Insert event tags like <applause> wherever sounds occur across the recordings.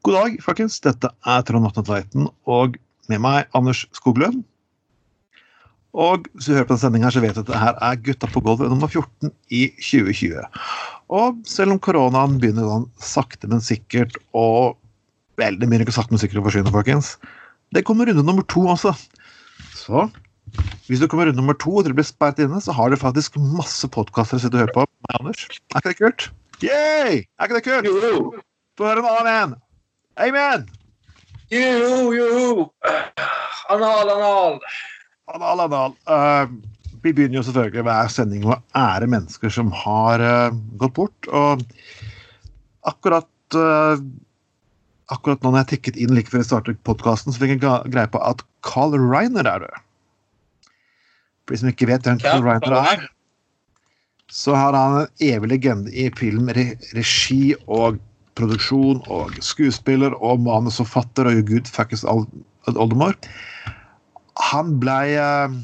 God dag, folkens. Dette er Trond Vatne Tveiten, og med meg Anders Skoglund. Og hvis du hører på denne sendinga, så vet du at det her er Gutta på gulvet nummer 14 i 2020. Og selv om koronaen begynner sånn sakte, men sikkert og Vel, det begynner ikke sakte, men sikkert å forsvinne, folkens. Det kommer runde nummer to også. Så hvis du kommer runde nummer to og dere blir sperret inne, så har dere faktisk masse podkaster å sitte og høre på. Med Anders. Er ikke det kult? Yay! Er ikke det kult? Jo, Få høre en annen en. Amen! Juhu, juhu! Anal, anal. Anal, anal. Uh, vi begynner jo selvfølgelig hver sending med å ære mennesker som har uh, gått bort. Og akkurat uh, akkurat nå når jeg tikket inn like før jeg startet podkasten, så fikk jeg greie på at Carl Reiner er død. For de som ikke vet hvem Carl Reiner er, så har han en evig legende i film, regi og produksjon og skuespiller og manusforfatter og gud fuckings ol- oldemor. Han blei eh,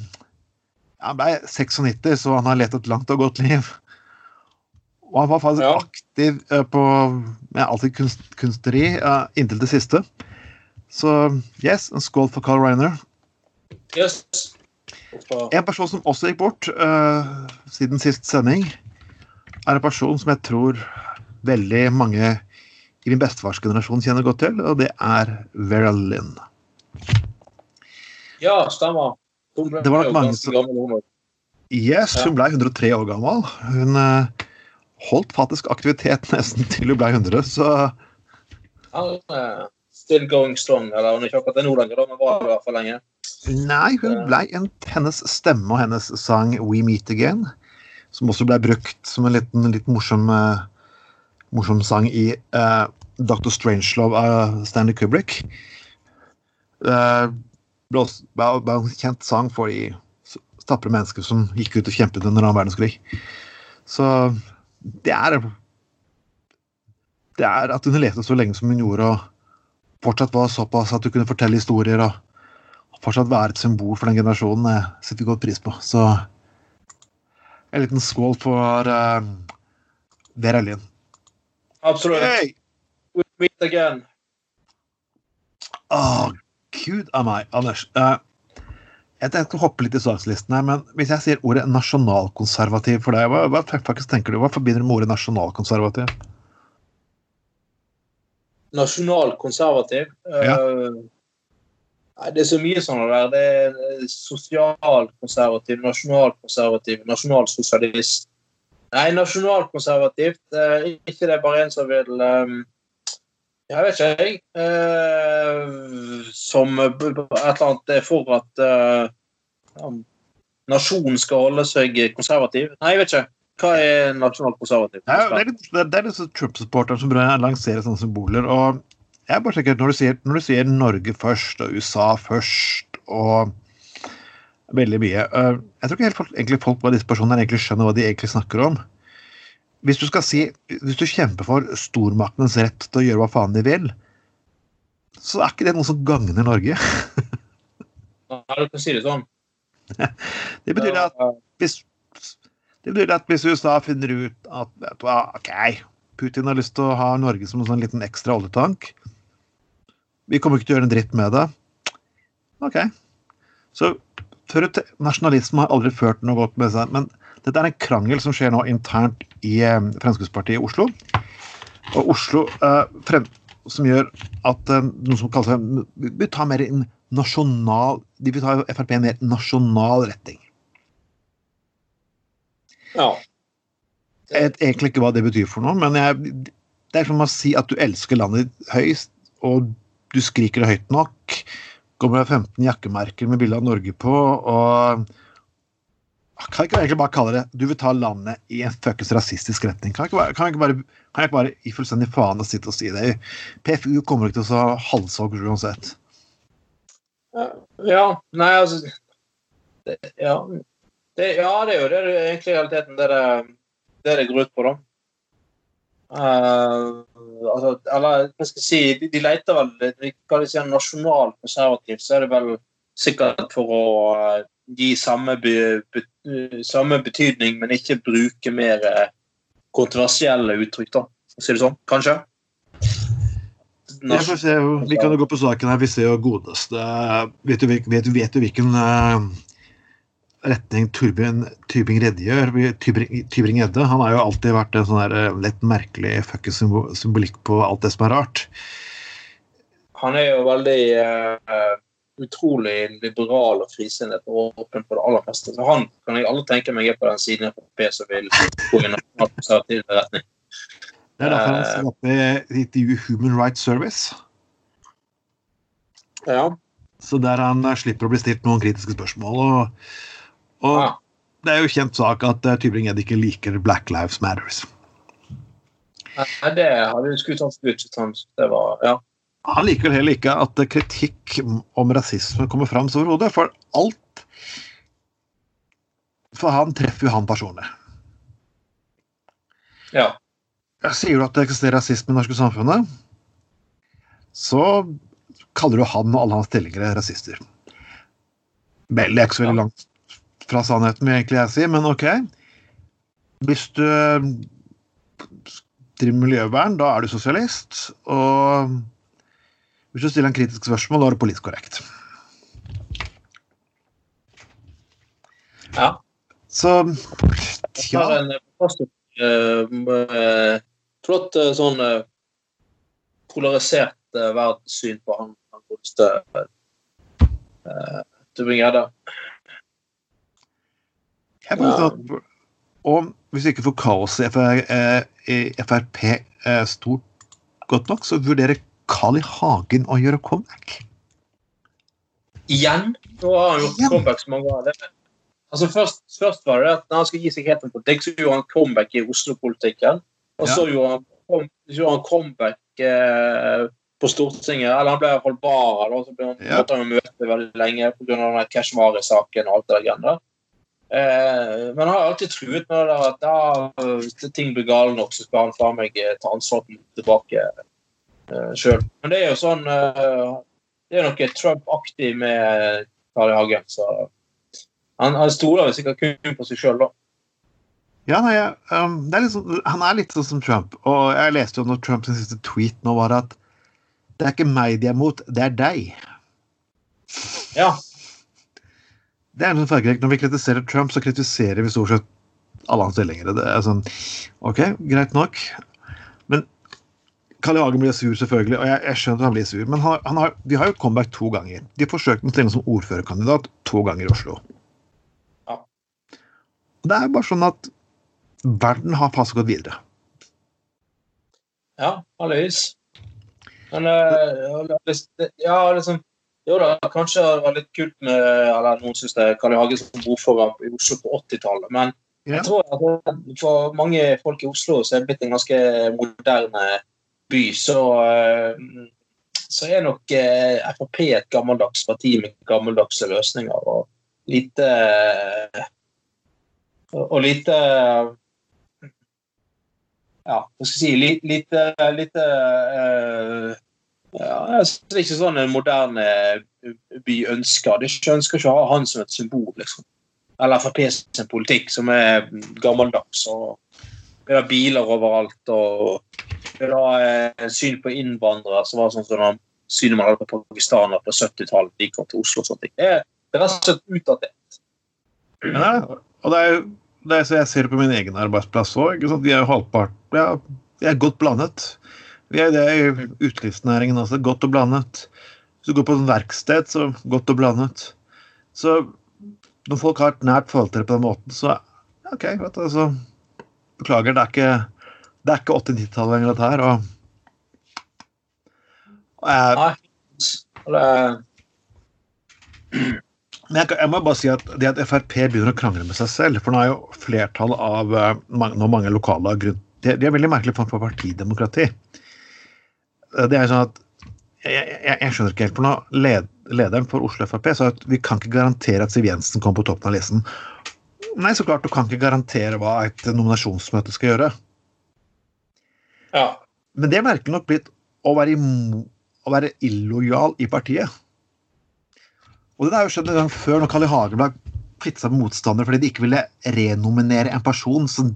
Han ble 96, så han har lett et langt og godt liv. Og han var faktisk Ja. aktiv eh, på med alltid kunst, kunstneri eh, inntil det siste. Så yes, en skål for Carl Reiner. Yes. En person som også gikk bort uh, siden sist sending, er en person som jeg tror veldig mange i min bestefarsgenerasjon kjenner godt til, og det er Vera Lynn. Ja, stemmer. Hun ble Det var nok mange som-. Yes, hun ble 103 år gammel. Hun eh, holdt faktisk aktivitet <laughs> nesten til hun ble 100, så er still going strong. Eller hun er ikke akkurat det nå lenger, men var i hvert fall lenge. Nei, hun ble en, hennes stemme og hennes sang 'We Meet Again', som også ble brukt som en liten, litt morsom, eh, morsom sang i uh, Dr. Strangelove av Stanley Kubrick. Det ble, også, ble, ble en kjent sang for de tapre mennesker som gikk ut og kjempet under annen verdenskrig. Så det er Det er at hun levde så lenge som hun gjorde, og fortsatt var såpass at hun kunne fortelle historier. og fortsatt være et symbol for den generasjonen. Jeg setter godt pris på. Så en liten skål for uh, Vera Lynn. Absolutt. Hey! Meet again. Å, gud av meg, Anders. Uh, jeg tenkte å hoppe litt i sakslisten her, men hvis jeg sier ordet nasjonalkonservativ for deg, hva, hva faktisk tenker du? Hva forbinder du med ordet nasjonalkonservativ? Nasjonalkonservativ. Ja. Eh, nei, det er så mye sånn der. Det er sosialkonservativ, nasjonalkonservativ, nasjonalsosialist. Nei, nasjonalkonservativt. eh, ikke det er bare en som vil eh, Jeg vet ikke, jeg. eh, som eh, et eller annet er for at eh, nasjonen skal holde seg konservativ. Nei, jeg vet ikke. Hva er nasjonalt konservativ? er, det er er- er sånn Trump-supporteren som lanserer sånne symboler. og jeg bare sikker, når du, sier, når du sier Norge først og USA først og veldig mye øh, Jeg tror ikke helt folk, egentlig folk på disse personene egentlig skjønner hva de egentlig snakker om. Hvis du skal si, hvis du kjemper for stormaktenes rett til å gjøre hva faen de vil, så er ikke det noe som gagner Norge. <laughs> Nei, du kan si det sånn. Det betyr at hvis, det betyr at hvis USA finner ut at du ok, Putin har lyst til å ha Norge som en sånn liten ekstra oljetank Vi kommer ikke til å gjøre en dritt med det. Ok. Så nasjonalisme har aldri ført noe godt med seg. Men dette er en krangel som skjer nå internt i eh, Fremskrittspartiet i Oslo. Og Oslo eh, frem, som gjør at eh, noe som kalles Vi vil ta mer en nasjonal De vil ta Frp en mer nasjonal retning. Ja. Jeg vet egentlig ikke hva det betyr for noe, men jeg, det er som å si at du elsker landet ditt høyst, og du skriker det høyt nok. Kommer med 15 jakkemerker med bilde av Norge på, og kan jeg ikke egentlig bare kalle det Du vil ta landet i en fuckings rasistisk retning. Kan jeg ikke bare, kan jeg ikke bare, jeg ikke bare i fullstendig faen og sitte og si det? PFU kommer ikke til å halshogge uansett. Ja, nei, altså ja. Det, ja, det er jo det er egentlig realiteten det det, det det går ut på, da. Uh, altså, eller hva skal jeg si, de, de leter vel Hva de sier sånn så er det vel sikkert for å eh, gi samme, be, be, samme betydning, men ikke bruke mer eh, kontroversielle uttrykk, da. Si det sånn, kanskje? Jeg se, vi kan jo gå på saken her. Vi ser jo godeste Vet du, vet, vet du hvilken eh, retning Turbin, Tybing Redde gjør? Tybring-Gjedde han har jo alltid vært en sånn der eh, lett merkelig fucking symbolikk på alt det som er rart. Han er jo veldig eh, utrolig liberal og frisinnet og åpen på det aller meste. Så han kan jeg aldri tenke meg er på den siden av Frp som vil gå i nasjonalkonservativ retning. Det er derfor han Eh. skal opp i intervju Human Rights Service. Ja. Så der han eh, slipper å bli stilt noen kritiske spørsmål. Og, og Ja. det er jo kjent sak at uh, Tybring-Gjedde ikke liker Black Lives Matters. Nei, det hadde jo skulle tatt ut. Det var, ja. Han liker heller ikke at kritikk om rasisme kommer fram så overhodet, for alt For han treffer jo han personlig. ja. Sier du at det eksisterer rasisme i det norske samfunnet, så kaller du han og alle hans tilhengere rasister. Vel, det er ikke så veldig langt fra sannheten, vil egentlig jeg si, men ok. Hvis du driver miljøvern, da er du sosialist. Og hvis du stiller en kritisk spørsmål, da er det politisk korrekt. ja. Så Han har ja. en fantastisk eh, eh, flott eh, sånn eh, polarisert eh, verdenssyn på han, han godeste Tubing-Gjedde. Jeg bare ja. og hvis vi ikke får kaos i FR, eh, i Frp eh, stort godt nok, så vurderer Carl I. Hagen å gjøre comeback. Igjen? Nå har han gjort Igjen? comeback så mange ganger. Altså først, først var det at når han skulle gi seg helt en politikk, så gjorde han comeback i Oslo-politikken. Og så gjorde han, gjorde han comeback eh, på Stortinget. Eller han ble holdt bar. Da, så ble han, Ja. måtte han møte veldig lenge pga. Keshvari-saken og alt det der der. Eh, men han har alltid truet med det at da, hvis ting blir gale nok, så skal han faen meg eh, ta ansvaret tilbake uh, sjøl. Men det er jo sånn uh, Det er noe Trump-aktig med Kari. Hagen. så han, han stoler sikkert kun på seg sjøl, da. Ja, nei, um, det er sånn, Han er litt sånn som Trump. Og jeg leste jo når Trumps siste tweet nå var at det er ikke meg de er mot, det er deg. Ja. Det er noe fargerikt. Når vi kritiserer Trump, så kritiserer vi stort sett alle hans stillinger. Det er sånn OK, greit nok. Men Hagen blir sur, selvfølgelig, og jeg, jeg skjønner at han blir sur. Men han, han har, de har jo comeback to ganger. De forsøkte å stille som ordførerkandidat to ganger i Oslo. Ja. Og Det er bare sånn at verden har passet gått videre. Ja, halvøys. Men øh, ja, liksom Jo da, kanskje det var litt kult med Eller noen syns det er Carl I. Hagen som ordfører i Oslo på 80-tallet, men Ja. jeg tror at for mange folk i Oslo så er det blitt en ganske moderne by, så eh, så er nok eh, Frp et gammeldags parti med gammeldagse løsninger og lite og lite ja, hva skal jeg si, lite, lite eh, ja, Det er ikke sånn en moderne by ønsker. De ønsker ikke å ha han som et symbol, liksom. Eller Frp sin politikk, som er gammeldags. og Vi har biler overalt og ha eh, syn på innvandrere som var sånn som de synet man hadde på pakistanere på 70-tallet. De kom til Oslo og sånne ting. Det er rett og slett utdatert. Ja, og det er det er, så Jeg ser det på min egen arbeidsplass òg. Vi er jo halvpart ja, Vi er godt blandet. Vi er det i utelivsnæringen også. Godt og blandet. Hvis du går på et verksted, så godt og blandet. Så når folk har et nært forhold til det på den måten, så OK, vet du, altså Beklager, det er ikke det er ikke 80-90-tallet lenger, dette her. Og, og jeg, Men jeg, jeg må bare si at det at Frp begynner å krangle med seg selv For nå er jo flertallet av eh, mange, mange lokale grunn det, det er veldig merkelig form for partidemokrati. Eh, Det er sånn at jeg, jeg, jeg skjønner ikke helt, for nå led, Lederen for Oslo Frp sa at vi kan ikke garantere at Siv Jensen kommer på toppen av listen. Nei, så klart, du kan ikke garantere hva et nominasjonsmøte skal gjøre. Ja. Men det er merkelig nok blitt å være, å være illojal i partiet. Og det har jo skjedd en gang før, når Carl I. Hagen ble seg med motstandere fordi de ikke ville renominere en person som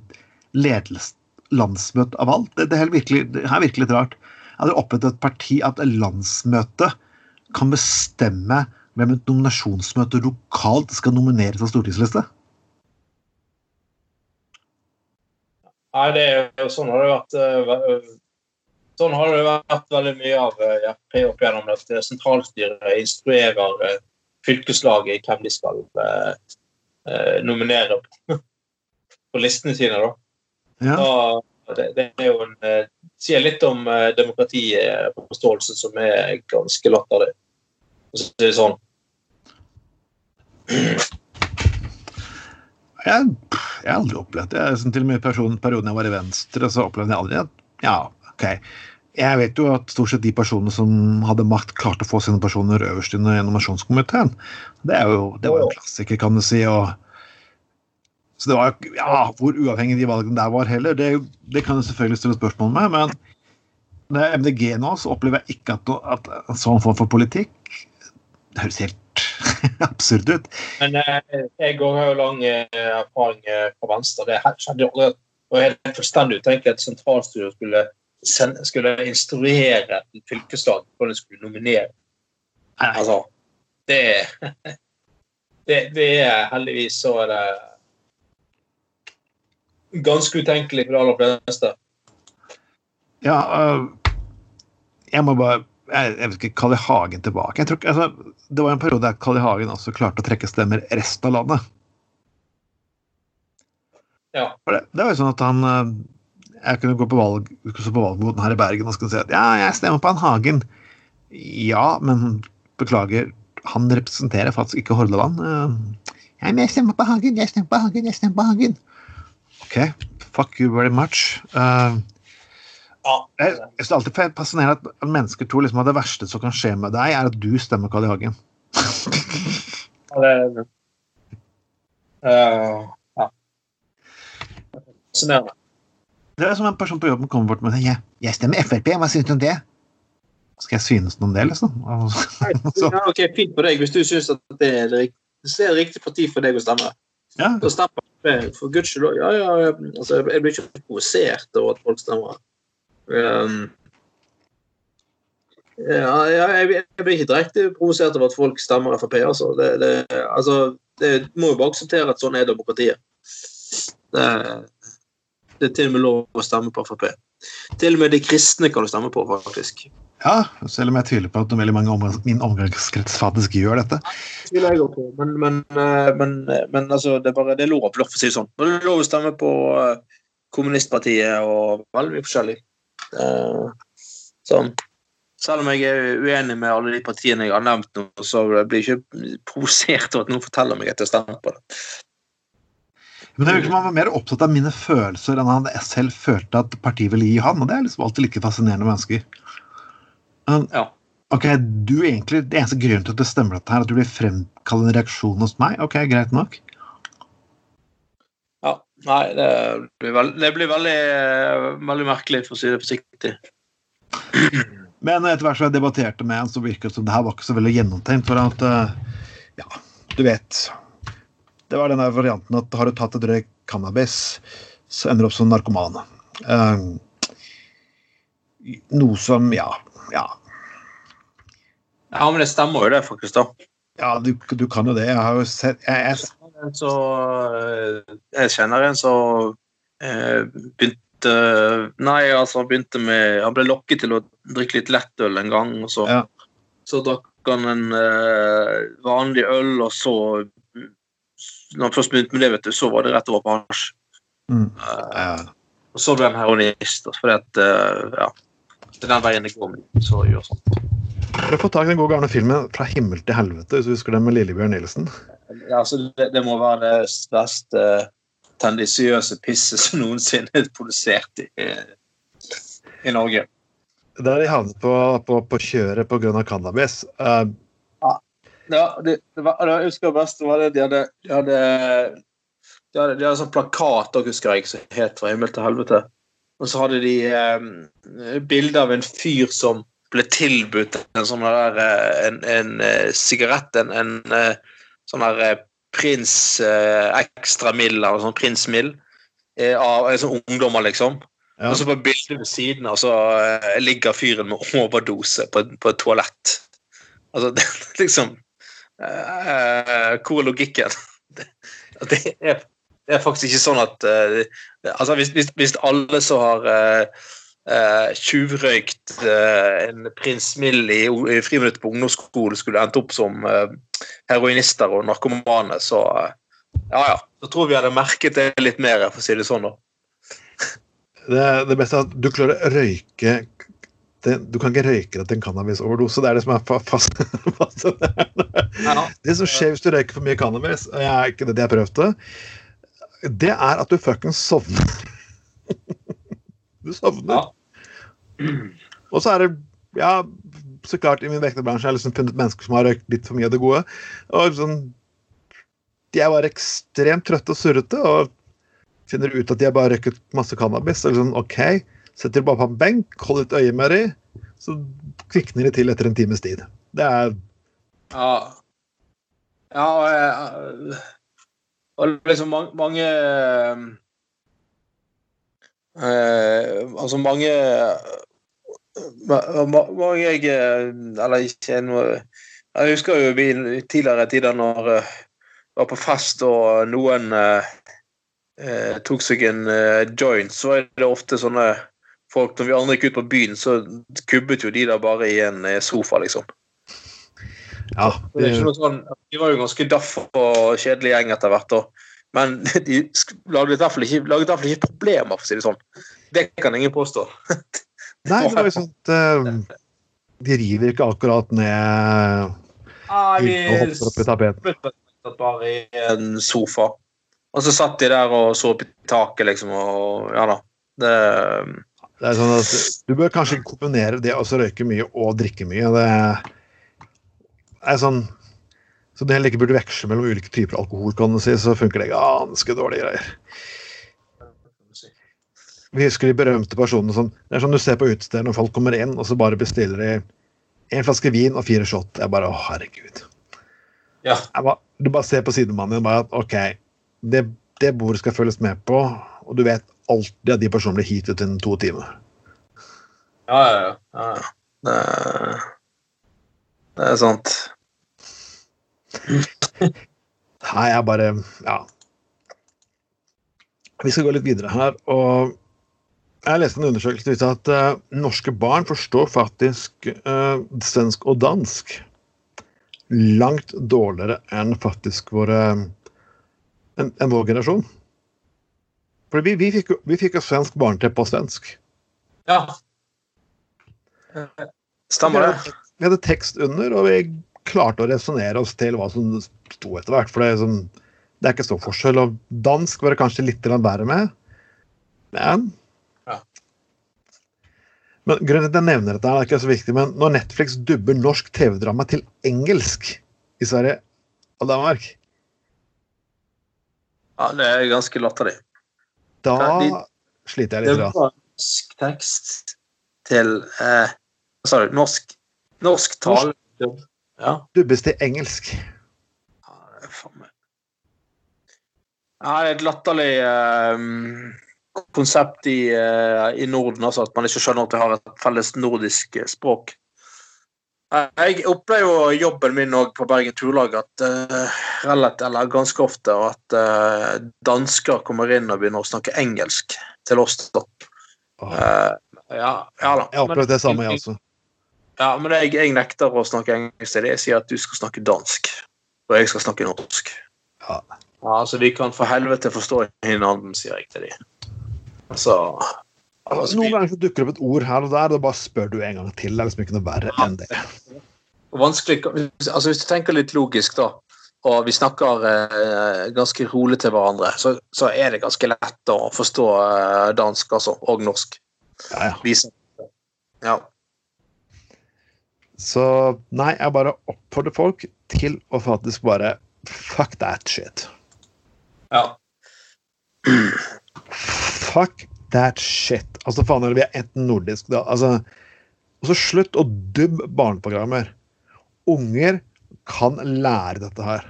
ledes landsmøte av alt. Det, det, er virkelig, det er virkelig litt rart. Har dere opprettet et parti at landsmøtet kan bestemme hvem et nominasjonsmøte lokalt skal nominere av stortingsliste? Nei, det er jo sånn har det vært. eh, Sånn har det vært veldig mye av eh, Frp opp gjennom at eh, sentralstyret instruerer eh, fylkeslaget i hvem de skal eh, eh, nominere <laughs> på listene sine. da. Ja. Da, det, det er jo en, eh, sier litt om eh, demokratiforståelsen som er ganske latterlig. For å si det sånn. <clears throat> Jeg, jeg har aldri opplevd det. Jeg, sånn, til og med i perioden jeg var i Venstre, så opplevde jeg aldri at Ja, OK. Jeg vet jo at stort sett de personene som hadde makt, klarte å få sine personer øverst i nominasjonskomiteen. Det, er jo, det var jo en klassiker, kan du si. og så det var jo Ja, hvor uavhengig de valgene der var heller, det, det kan du selvfølgelig stille spørsmål med. Men det er MDG nå, så opplever jeg ikke at, at en sånn form for politikk Det høres helt <laughs> absurd ut. Men eh, jeg har jo lang eh, erfaring eh, fra Venstre. Det skjedde jo aldri. Det var helt fullstendig utenkelig at sentralstyret skulle, skulle instruere et fylkeslag hvordan de skulle nominere. Nei, Altså, det, <laughs> det, det er heldigvis så er det ganske utenkelig for de aller fleste. Ja, øh, jeg må bare jeg, jeg vet ikke, kalle Hagen tilbake. Jeg tror, ikke- altså, det var en periode der Carl I. Hagen også klarte å trekke stemmer resten av landet. Ja. For det, det var jo sånn at han øh, Jeg kunne gå på valg på valgboden her i Bergen og skulle si at ja, jeg stemmer på han Hagen. Ja, men beklager, han representerer faktisk ikke Hordaland. Øh, Ja, men jeg stemmer på Hagen, jeg stemmer på Hagen, jeg stemmer på Hagen. OK, fuck you very much. Uh. Jeg jeg synes alltid fascinerende at mennesker tror liksom at det verste som kan skje med deg, er at du stemmer Carl I. Hagen. det uh, ja. Fascinerende. Det er som en person på jobben kommer bort med det. 'Jeg stemmer Frp, hva syns du om det?' Skal jeg synes noe om det, liksom? <laughs> Så- Ja, ok, Fint på deg hvis du syns at det er det rik- er riktig parti for deg å stemme. ja, Da stemmer jeg for guds skyld òg. Ja, ja, ja. Altså, jeg blir ikke provosert over at folk stemmer. Um, ja, jeg, jeg blir ikke direkte provosert over at folk stemmer Frp. Altså. Det, det, altså, det må jo bare akseptere at sånn er demokratiet. Det, det er til og med lov å stemme på Frp. Til og med de kristne kan du stemme på, faktisk. ja, selv om jeg tviler på at veldig mange i min omgangskrets faktisk gjør dette. Ja, også på, men, men, eh, men, eh, men altså, det, er bare, det er lov, å si det sånn. Det er lov å stemme på eh, kommunistpartiet og veldig mye forskjellig. Eh, sånn. Selv om jeg er uenig med alle de partiene jeg har nevnt nå, så blir jeg ikke provosert over at noen forteller meg at jeg stemmer på det. Men det virker som han var mer opptatt av mine følelser enn han selv følte at partiet ville gi han, og det er liksom alltid like fascinerende mennesker. Men, Ja. ok, du egentlig, Det eneste grunnen til at det stemmer dette her, at du vil fremkalle en reaksjon hos meg, ok, greit nok. Nei, det blir, veld, det blir veldig, veldig merkelig, for å si det forsiktig. <clears throat> Men etter hvert som jeg debatterte med han, så virket det som det her var ikke så veldig gjennomtenkt. For at, eh, ja, du vet Det var den varianten at har du tatt et drøyt cannabis, så ender du opp som narkoman. Eh, noe som Ja. Ja, Ja, men det stemmer jo det, faktisk. da. ja du, du kan jo det. Jeg har jo sett jeg, jeg, Så, eh, jeg kjenner en som eh, begynte Nei, altså han begynte med Han ble lokket til å drikke litt lettøl en gang, og så, Ja. så drakk han en eh, vanlig øl, og så Når han først begynte med det, vet du, så var det rett over på hasj. mm, eh, og så ble han heroinist. Fordi at Ja. Det er den veien det går med så gjør sånt. Dere får få tak i den gode gamle filmen 'Fra himmel til helvete', hvis du husker den med Lillebjørn Nilsen. Ja, altså, det, det må være det største tendisiøse pisset som noensinne er produsert i, i Norge. Der de havnet på, på, på kjøret pga. cannabis. Uh, Ja, det, det var, det, husker best var det de hadde De hadde, de hadde, de hadde sånn plakat da, husker jeg, som het 'Fra himmel til helvete'. Og så hadde de eh, bilde av en fyr som ble tilbudt en sånn der eh, en, en eh, sigarett, en, en eh, sånn der eh, prins eh, ekstra mild, eller sånn prins mild, eh, av eh, sånn ungdommer, liksom. Og så på bildet ved siden av så eh, ligger fyren med overdose på, på et toalett. Altså, <laughs> det, er liksom eh, Hvor er logikken? <laughs> Det, det, er, det, er, faktisk ikke sånn at altså hvis, hvis, hvis, alle som har eh, eh tjuvrøykt eh, en prins Mill i, i friminuttet på ungdomsskolen, skulle endt opp som eh, heroinister og narkomane, så ja ja. Da tror vi hadde merket det litt mer, for å si det sånn. da. Det, det beste er at du klarer å røyke det, Du kan ikke røyke deg til en cannabisoverdose. Det er det som er fast. <laughs> fast ja. Det som skjer hvis du røyker for mye cannabis, og jeg er ikke det jeg prøvde, det er at du fuckings sovner. <laughs> du sovner. Ja. Og så er det Ja, så klart, i min vekterbransje har jeg liksom funnet mennesker som har røykt litt for mye av det gode. Og sånn De er bare ekstremt trøtte og surrete. og finner ut at de har bare røyket masse cannabis. Og liksom, OK, setter de bare på en benk, holder et øye med dem, så kvikner de til etter en times tid. Det er Ja. Ja, og, og liksom mange, uh, Altså mange mange jeg Eller ikke noe Jeg husker jo vi tidligere tider når jeg var på fest og noen uh, eh, tok seg en eh, joint, så er det ofte sånne folk Når vi andre gikk ut på byen, så kubbet jo de der bare i en eh, sofa, liksom. Ja, det... det sånn, de var jo ganske daff og kjedelig gjeng etter hvert. Og, men <laughs> de laget i hvert fall ikke problemer, for å si det sånn. Det kan ingen påstå. <laughs> Nei, det var jo at uh, de river ikke akkurat ned ah, vi i tapeten. Bare i en sofa. Og så satt de der og så opp i taket, liksom, og ja da. Det, det er sånn at Du bør kanskje kombinere det å røyke mye og drikke mye. Det er sånn Så du heller ikke burde veksle mellom ulike typer alkohol, kan du si, så funker det ganske dårlige greier. Vi husker de berømte personene som Det er sånn du ser på utesteder når folk kommer inn, og så bare bestiller de en flaske vin og fire shot. Jeg bare Å, herregud. Ja. Bare, du bare ser på sidemannen din bare at OK, det, det bordet skal følges med på, og du vet alltid at de personene blir heatet innen to timer. Ja, ja, ja. ja. Det, det er sant. Nei, jeg bare Ja. Vi skal gå litt videre her. og Jeg leste en undersøkelse som viste at uh, norske barn forstår faktisk uh, svensk og dansk langt dårligere enn faktisk våre enn en vår generasjon. For vi, vi, fikk, vi fikk jo svensk barne-TV på svensk. Ja. Stemmer det. Vi hadde tekst under, og vi klarte å resonnere oss til hva som sto etter hvert. For det er, sånn, det er ikke stor forskjell. Og dansk var det kanskje litt verre med. Men ja. Men grunnen til at jeg nevner dette, er ikke så viktig, men når Netflix dubber norsk TV-drama til engelsk i Sverige og Danmark ja, det er ganske latterlig. Da de, sliter jeg litt. Det var norsk tekst til eh, Hva sa du? Norsk, norsk tale? Ja. Dubbes til engelsk. Ja, det er faen meg Ja, det er et latterlig eh, konsept i, uh, i, Norden, altså at man ikke skjønner at vi har et felles nordisk språk. Jeg opplever jo jobben min på Bergen Turlag at uh, relativt, eller ganske ofte at uh, dansker kommer inn og begynner å snakke engelsk til oss. da. Uh, ja, ja, da. Jeg opplevde det samme, jeg også. Ja, men jeg, jeg, nekter å snakke engelsk til dem. Jeg sier at du skal snakke dansk, og jeg skal snakke norsk. Ja. ja altså, vi kan for helvete forstå hverandre, sier jeg til dem. Så Altså, Noen ganger så dukker det opp et ord her og der, og da bare spør du en gang til. Det er liksom ikke noe verre enn det. Vanskelig, altså Hvis du tenker litt logisk, da, og vi snakker eh, ganske rolig til hverandre, så, så, er det ganske lett å forstå eh, dansk altså, og norsk. Ja, ja. Ja. Så nei, jeg bare oppfordrer folk til å faktisk bare fuck that shit. Ja. <clears throat> Fuck that shit. Altså, faen heller, vi er enten nordisk da. Altså, og så slutt å dubbe barneprogrammer. Unger kan lære dette her.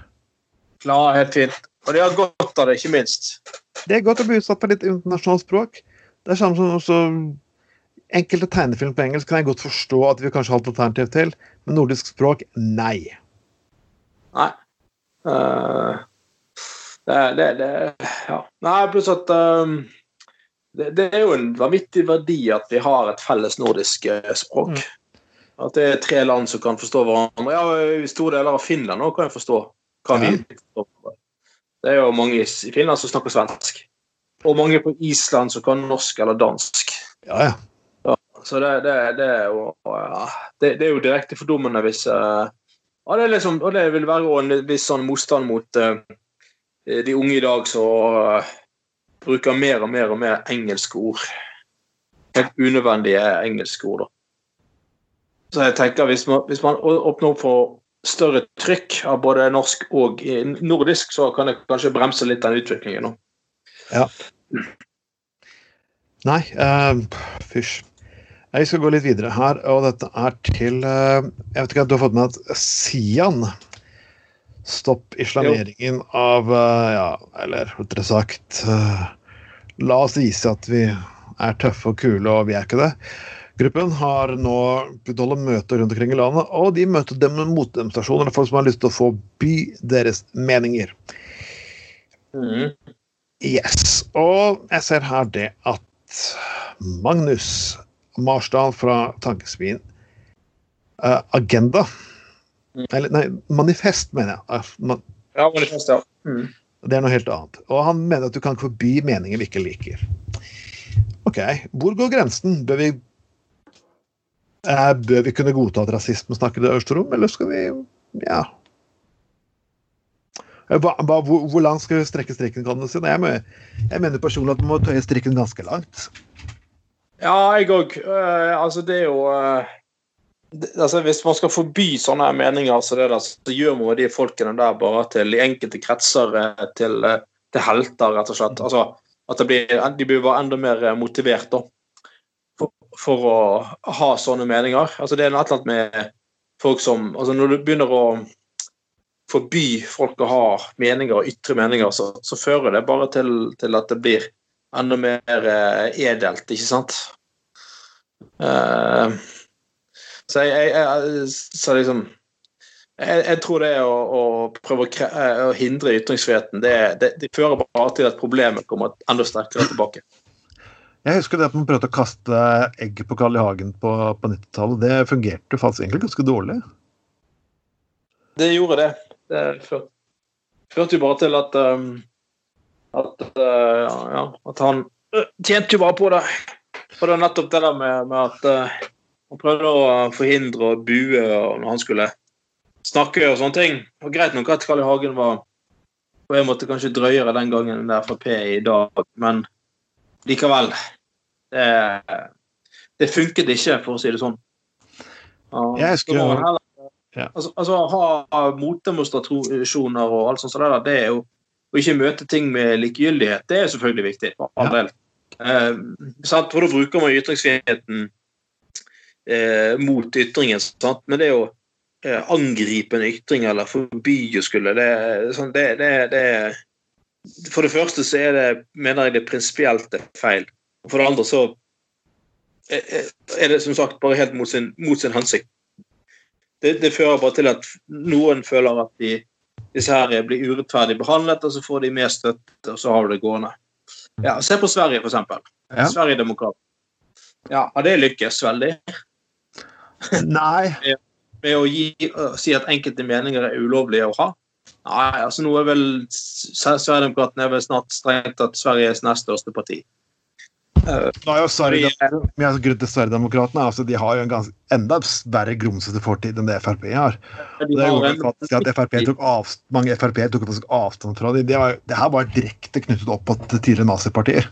Klar, helt fint. Og de har godt av det, ikke minst. Det er godt å bli utsatt på litt internasjonalt språk. Det er samme som også Enkelte tegnefilm på engelsk kan jeg godt forstå at vi kanskje har et alternativ til, men nordisk språk nei. Nei. Uh, det, det, det, Ja. Nei, pluss at um, det, det, er jo en vanvittig verdi at vi har et felles nordisk uh, språk. Mm. At det er tre land som kan forstå hverandre. Ja, I store deler av Finland òg kan jeg forstå hva vi forstår. Det er jo mange i Finland som snakker svensk. Og mange på Island som kan norsk eller dansk. Ja, ja. Så det, det, det, er jo ja, det, det, er jo direkte fordummende hvis uh, ja, det liksom, Og det vil være en viss sånn motstand mot uh, de unge i dag som bruker mer og mer og mer engelske ord. Helt unødvendige engelske ord. da. Så jeg tenker hvis man, hvis man åpner opp for større trykk av både norsk og nordisk, så kan det kanskje bremse litt den utviklingen. nå. Ja. Nei, uh, fysj. Jeg skal gå litt videre her, og dette er til uh, Jeg vet ikke om du har fått med at Sian Stopp islameringen av eh, Ja, eller rettere sagt eh, La oss vise at vi er tøffe og kule, og vi er ikke det. Gruppen har nå begynt å holde møter rundt omkring i landet, og de møter dem med motdemonstrasjoner og folk som har lyst til å få by deres meninger. Mm. Yes. Og jeg ser her det at Magnus Marsdal fra Tankesmien. Uh, agenda. Eller, nei, manifest, mener jeg. Man, ja, manifest, ja. Mm. Det er noe helt annet. Og han mener at du kan ikke forby meninger vi ikke liker. OK, hvor går grensen? Bør vi eh, Bør vi kunne godta at rasisme snakker det øverste rom, eller skal vi Ja. Hva, hvor, hvor, langt skal vi strekke strikken? kan du si? Jeg, mener, jeg mener personlig at man må tøye strikken ganske langt. Ja, jeg òg. Uh, altså, det er jo uh, altså, Hvis man skal forby sånne meninger, så, det der, så gjør man de folkene der bare til i enkelte kretser uh, til, til, helter, rett og slett. Altså, at blir, de blir bare enda mer motivert da, for, for, å ha sånne meninger. Altså, det er noe annet med folk som altså, Når du begynner å forby folk å ha meninger og ytre meninger, så, så fører det bare til, til at det blir enda mer eh, edelt, ikke sant? Uh, så jeg, jeg, jeg, så liksom jeg, jeg, tror det å, å prøve å, å, hindre ytringsfriheten, det, det, det, fører bare til at problemet kommer enda sterkere tilbake. Jeg husker det at man prøvde å kaste egg på Carl I. Hagen på, på 90-tallet. Det fungerte faktisk egentlig ganske dårlig. Det gjorde det. Det førte, førte jo bare til at um, at, uh, ja, at han uh, tjente jo bare på det. Og det var nettopp det der med, med at uh, han prøvde å forhindre og bue når han skulle snakke og sånne ting. Og Greit nok at Carl I. Hagen var på en måte kanskje drøyere den gangen enn Frp i dag, men likevel. Det, det funket ikke, for å si det sånn. jeg skulle... heller, ja. altså, altså, ha motdemonstrasjoner og alt sånt, så det, det er jo og ikke møte ting med likegyldighet, det er selvfølgelig viktig. for all del. Eh, for da bruker man ytringsfriheten eh, mot ytringen. Sant? Men det å eh, angripe en ytring eller forby å skulle det, sånn, det, det, det, For det første så er det, mener jeg det prinsipielt er feil. Og for det andre så eh, eh, er det som sagt bare helt mot sin, mot sin hensikt. Det, det, fører bare til at noen føler at de disse her blir urettferdig behandlet, og så får de mer støtte, og så har du det gående. Ja, Se på Sverige, for eksempel. Ja. Sverigedemokrat. Ja, det lykkes veldig? <laughs> Nei. Med å gi, si at enkelte meninger er ulovlige å ha? Nei, altså nå er vel Sverigedemokraterna er vel snart strengt tatt Sveriges nest største parti. Uh, Nå er jo Sverigedemokraterna altså, de har jo en ganske, enda verre grumsete fortid enn det Frp har. Og Det gjorde faktisk at FRP tok av, Mange Frp tok faktisk avstand fra dem. Det, det her var direkte knyttet opp mot tidligere nazipartier.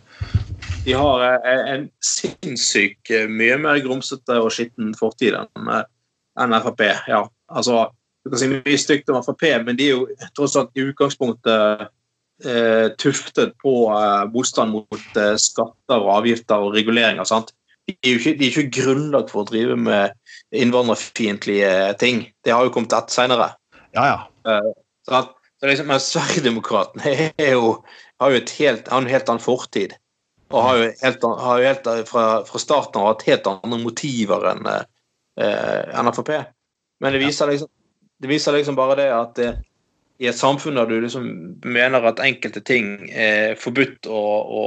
De har eh, en sinnssyk eh, mye mer grumsete og skitten fortid enn Frp. Ja, altså, du kan si mye stygt om Frp, men de er jo tross alt i utgangspunktet eh, tuftet på eh, motstand mot eh, skatter og avgifter og reguleringer. sant? De er ikke, de er ikke grunnlag for å drive med innvandrerfiendtlige ting. Det har jo kommet ett senere. Ja, ja. Eh, så så liksom, men Sverigedemokraten har jo, et helt, en helt annen fortid. Og har jo, helt, har jo helt fra, fra, starten av hatt helt andre motiver enn eh, NFP. Men det viser, liksom, det viser liksom bare det at det, i et samfunn der du liksom mener at enkelte ting er forbudt å, å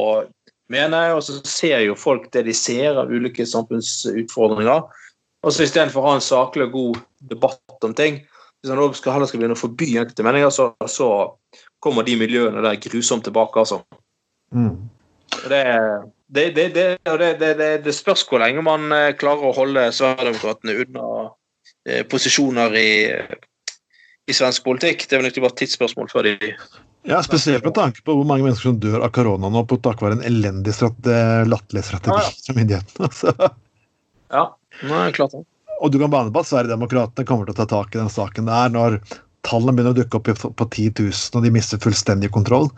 mene, og så ser jo folk det de ser av ulike samfunnsutfordringer. Og så istedenfor å ha en saklig og god debatt om ting, hvis skal, heller skal begynne å forby enkelte meninger, så, så, kommer de miljøene der grusomt tilbake, altså. Mm. Det, det, det, det, det, spørs hvor lenge man eh, klarer å holde Sverigedemokraterna unna eh, posisjoner i, i svensk politikk. Det er vel ikke bare et tidsspørsmål før de Ja, spesielt med tanke på hvor mange mennesker som dør av korona nå på takk være en elendig latterlig strategi ja, ja, fra myndighetene. <laughs> Altså. Ja, Nei, klart det. Og du kan bane på at Sverigedemokraterna kommer til å ta tak i den saken der når tallene begynner å dukke opp på 10 000, og de mister fullstendig kontroll.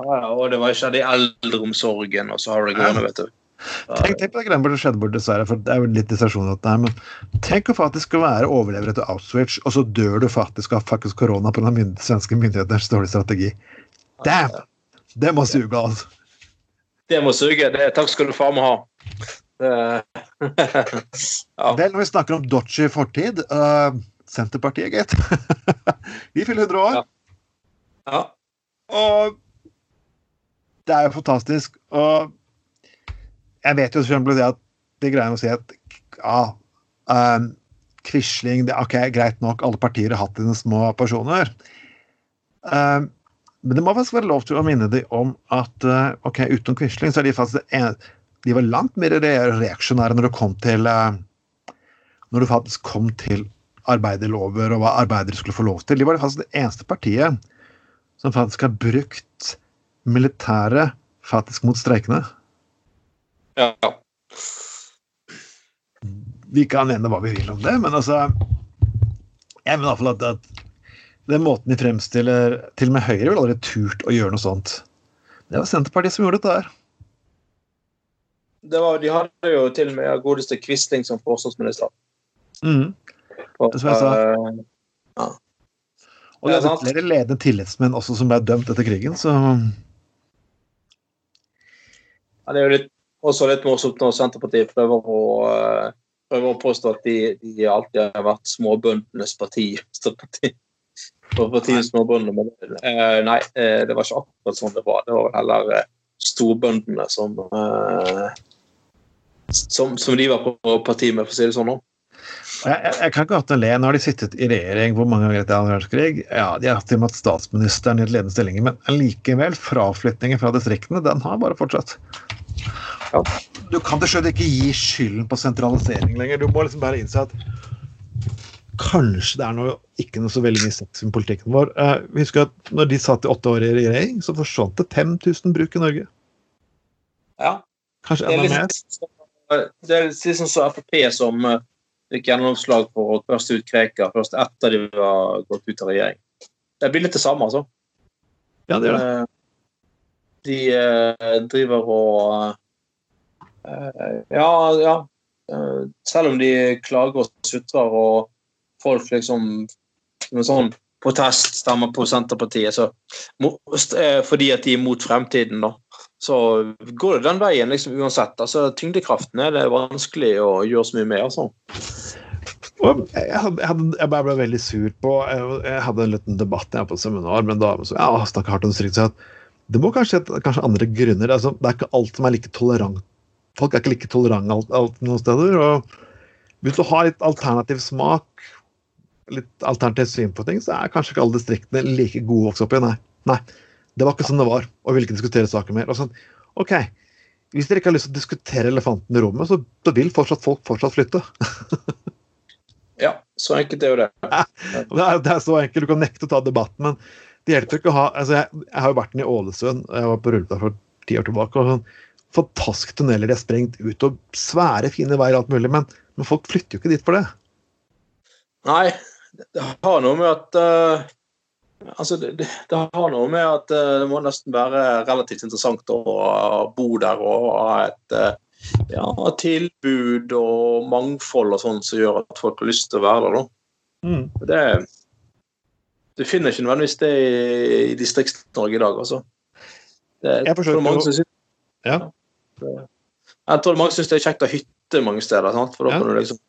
Ja, og det var ikke det i eldreomsorgen, og så har du det gående, vet du. Tenk, tenk, på det greiene som skjedde bort, dessverre. for Det er jo litt distraksjon her, men tenk å faktisk være overlever etter Auschwitz, og så dør du faktisk av faktisk korona pga. Mynd svenske myndigheters dårlige strategi. Damn! Det må suge, altså. Det må suge. Det, takk skal du faen meg ha. <laughs> ja. Vel, når vi snakker om dodgy fortid uh, Senterpartiet, gitt. <laughs> vi fyller 100 år. Ja. ja. Og det er jo fantastisk. Og jeg vet jo selvfølgelig at det greier å si at ja, um, Quisling det, Ok, greit nok, alle partier har hatt dine små personer. Um, men det må faktisk være lov til å minne dem om at uh, ok, utenom Quisling så er de faktisk det eneste de var langt mer reaksjonære når det kom til uh, når det faktisk kom til arbeiderlover og hva arbeidere skulle få lov til. De var faktisk det eneste partiet som faktisk har brukt militæret faktisk mot streikene. Ja. Vi kan mene hva vi vil om det, men altså Jeg mener iallfall at, at den måten de fremstiller Til og med Høyre ville aldri turt å gjøre noe sånt. Det var Senterpartiet som gjorde dette her var, de hadde jo til og med godeste Quisling som forsvarsminister. Mm. Det som jeg sa. Uh, ja. Og de hadde flere ledende tillitsmenn også som ble dømt etter krigen, så ja, Det er jo litt, også litt morsomt når Senterpartiet prøver å, uh, prøver å påstå at de, de, alltid har vært småbøndenes parti. <laughs> parti. Partiet småbønder, men uh, nei, det var ikke akkurat sånn det var. Det var heller storbøndene som som, som, de var på parti med, for å si det sånn. Jeg, jeg, jeg, kan ikke annet enn le. Nå har de sittet i regjering hvor mange ganger etter annen verdenskrig. Ja, de har til og med hatt statsministeren i et ledende stillinger, men likevel, fraflytningen fra distriktene, den har bare fortsatt. Ja. Du kan til slutt ikke gi skylden på sentralisering lenger. Du må liksom bare innse at kanskje det er noe, ikke noe så veldig mye sex med politikken vår. Uh, vi husker at når de satt i åtte år i regjering, så forsvant det 5000 bruk i Norge. Ja. Kanskje enda mer. Det er liksom så Frp som uh, fikk gjennomslag for å først ut Krekar først etter de var gått ut av regjering. Det blir litt det samme, altså. Ja, det gjør det. Uh, de uh, driver og Ja, ja. selv om de klager og sutrer og folk liksom med sånn protest stemmer på Senterpartiet, så fordi at de er mot fremtiden, da så går det den veien liksom uansett. altså Tyngdekraften er det vanskelig å gjøre så mye med. altså. Jeg, hadde, jeg, bare ble veldig sur på Jeg, jeg hadde en liten debatt jeg på et seminar med en dame som ja, snakka hardt om strikt. Det må kanskje kanskje andre grunner. Altså, det er ikke alt som er like tolerant. Folk er ikke like tolerante alt, alt noen steder. og Hvis du har litt alternativ smak, litt alternativt syn på ting, så er kanskje ikke alle distriktene like gode å vokse opp i. Nei. Nei. Det var ikke sånn det var, og ville ikke diskutere saken mer. Og sånn, ok, Hvis dere ikke har lyst til å diskutere elefanten i rommet, så, så vil fortsatt folk fortsatt flytte. <laughs> ja, så enkelt er jo det. <laughs> det, er, det er så enkelt. Du kan nekte å ta debatten, men det hjelper ikke å ha altså jeg, jeg har jo vært i Ålesund, jeg var på Rullestad for ti år tilbake. og sånn, Fantastiske tunneler de har sprengt ut, og svære, fine veier og alt mulig, men, men, folk flytter jo ikke dit for det. Nei, det har noe med at uh Altså, det, det, har noe med at uh, det må nesten være relativt interessant å uh, bo der og ha et uh, ja, tilbud og mangfold og sånn som gjør at folk har lyst til å være der. Mm. Det, du finner ikke nødvendigvis det i, i Distrikts-Norge i dag, altså. Det, jeg forsøkte, å, Ja. Jeg tror mange syns det er kjekt å ha hytte mange steder, sant? for da Ja. kan du liksom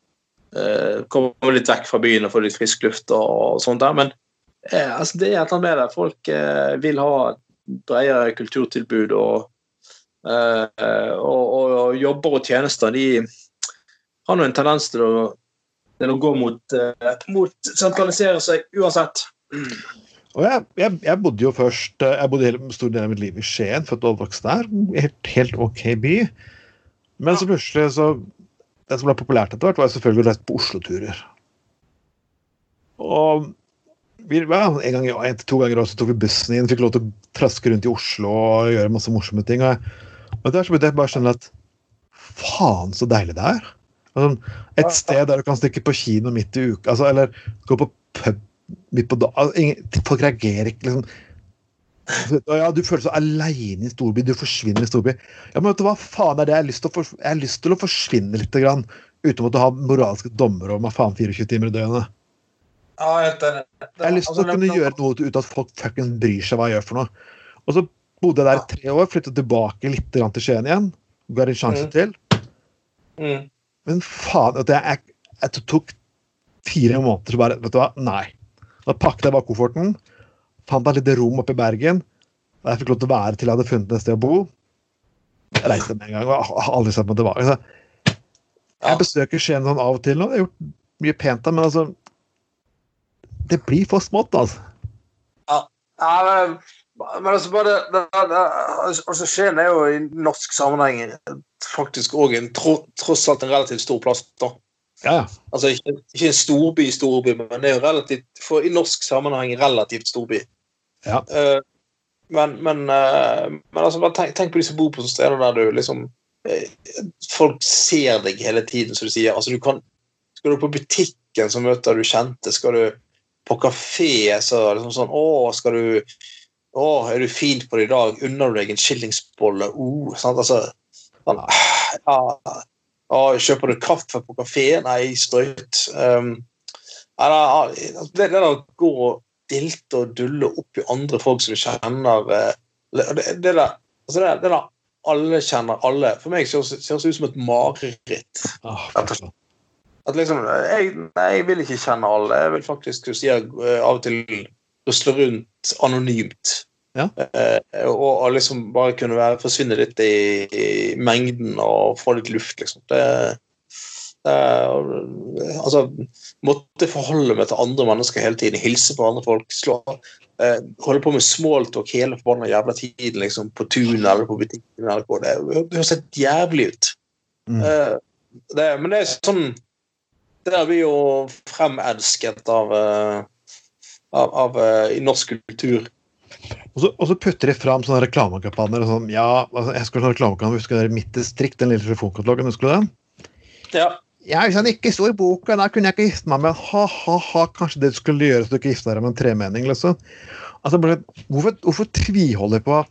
eh, komme litt vekk fra byen og få litt frisk luft og, sånt der. Men eh, altså, det er et eller annet med det. Folk eh, vil ha bredere kulturtilbud og, og, og, og jobber og tjenester. De har nå en tendens til å, til å gå mot, eh, mot sentralisere seg uansett. Og jeg, jeg, jeg bodde jo først eh, Jeg bodde hele stor del av mitt liv i Skien, født og oppvokst der. Helt, helt OK by. Men så plutselig så Det som ble populært etter hvert, var selvfølgelig å reise på Oslo-turer. Og vi, ja, en gang, en to ganger også så tok vi bussen inn, fikk lov til å traske rundt i Oslo og gjøre masse morsomme ting. Og, jeg, og der så begynte jeg bare skjønne at faen, så deilig det er. Altså, et sted der du kan stikke på kino midt i uka, altså, eller gå på pub midt på dagen altså, Folk reagerer ikke, liksom. Og Ja, du føler deg aleine i storby. Du forsvinner i storby. Ja, men vet du hva faen er det jeg har lyst til å, for, jeg har lyst til å forsvinne litt, grann, uten å måtte ha moralske dommer over meg faen 24 timer i døgnet. Ja, helt enig. Jeg har lyst til å kunne gjøre noe uten at folk fuckings bryr seg hva jeg gjør for noe. Og så bodde der i tre år, flyttet tilbake litt til Skien igjen. Ga det en sjanse mm. til. Mm. Men faen, at jeg, jeg, jeg tok fire måneder så bare Vet du hva, nei. Da pakket jeg bakkofferten, fant meg litt rom oppe i Bergen. Og jeg fikk lov til å være til jeg hadde funnet et sted å bo. Jeg reiste med en gang og har aldri sett meg tilbake. Så jeg besøker Skien sånn av og til nå. Jeg har gjort mye pent der, men altså Det blir for smått, altså. Ja, men, men altså bare det, det, altså Skien er jo i norsk sammenheng faktisk òg en tro, tross alt en relativt stor plass. da. Ja. Altså ikke, ikke en storby, storby, men det er jo relativt for i norsk sammenheng relativt storby. Ja. Uh, men, men, uh, men altså bare tenk, tenk på de som bor på steder der du liksom uh, Folk ser deg hele tiden, som du sier. Altså, du kan, skal du på butikken, så møter du kjente. Skal du på kafé, så liksom sånn Å, skal du Å, er du fin på det i dag? Unner du deg en skillingsbolle? Uh, sant? Altså, man, ja, å, kjøper du kaffe på kafé? Nei, sprøyt. Um, ja, det, det å gå og dilte og dulle opp i andre folk som du kjenner eh, Det, det, der altså det, det der alle kjenner alle. For meg ser det ut som et mareritt. Ah. At liksom, jeg, nei, jeg vil ikke kjenne alle. Jeg vil faktisk si, eh, av og til rusle rundt anonymt. Ja. Eh, og, og liksom bare kunne være, forsvinne litt i, i mengden og få litt luft, liksom. Det, det Altså, måtte forholde meg til andre mennesker hele tiden. Hilse på andre folk. Slå, eh, holde på med smalltalk hele forbanna jævla tiden, liksom, på tunet eller på butikken. Eller på. Det, det høres helt jævlig ut. Mm. Eh, det, men det er sånn Det blir jo fremelsket av, eh, av, av uh, norsk kultur. Og så, og så putter de fram sånne reklamekampanjer. Sånn, ja, altså, jeg skulle ha reklamekampanje, husker dere Mitt distrikt, den lille telefonkatalogen, husker du den? Ja. Ja, hvis han ikke sto i boka, da kunne jeg ikke gifte meg med Ha-ha-ha, kanskje det du skulle gjøre så du ikke gifta deg med en tremenning, liksom. Altså, hvorfor, hvorfor tviholder de på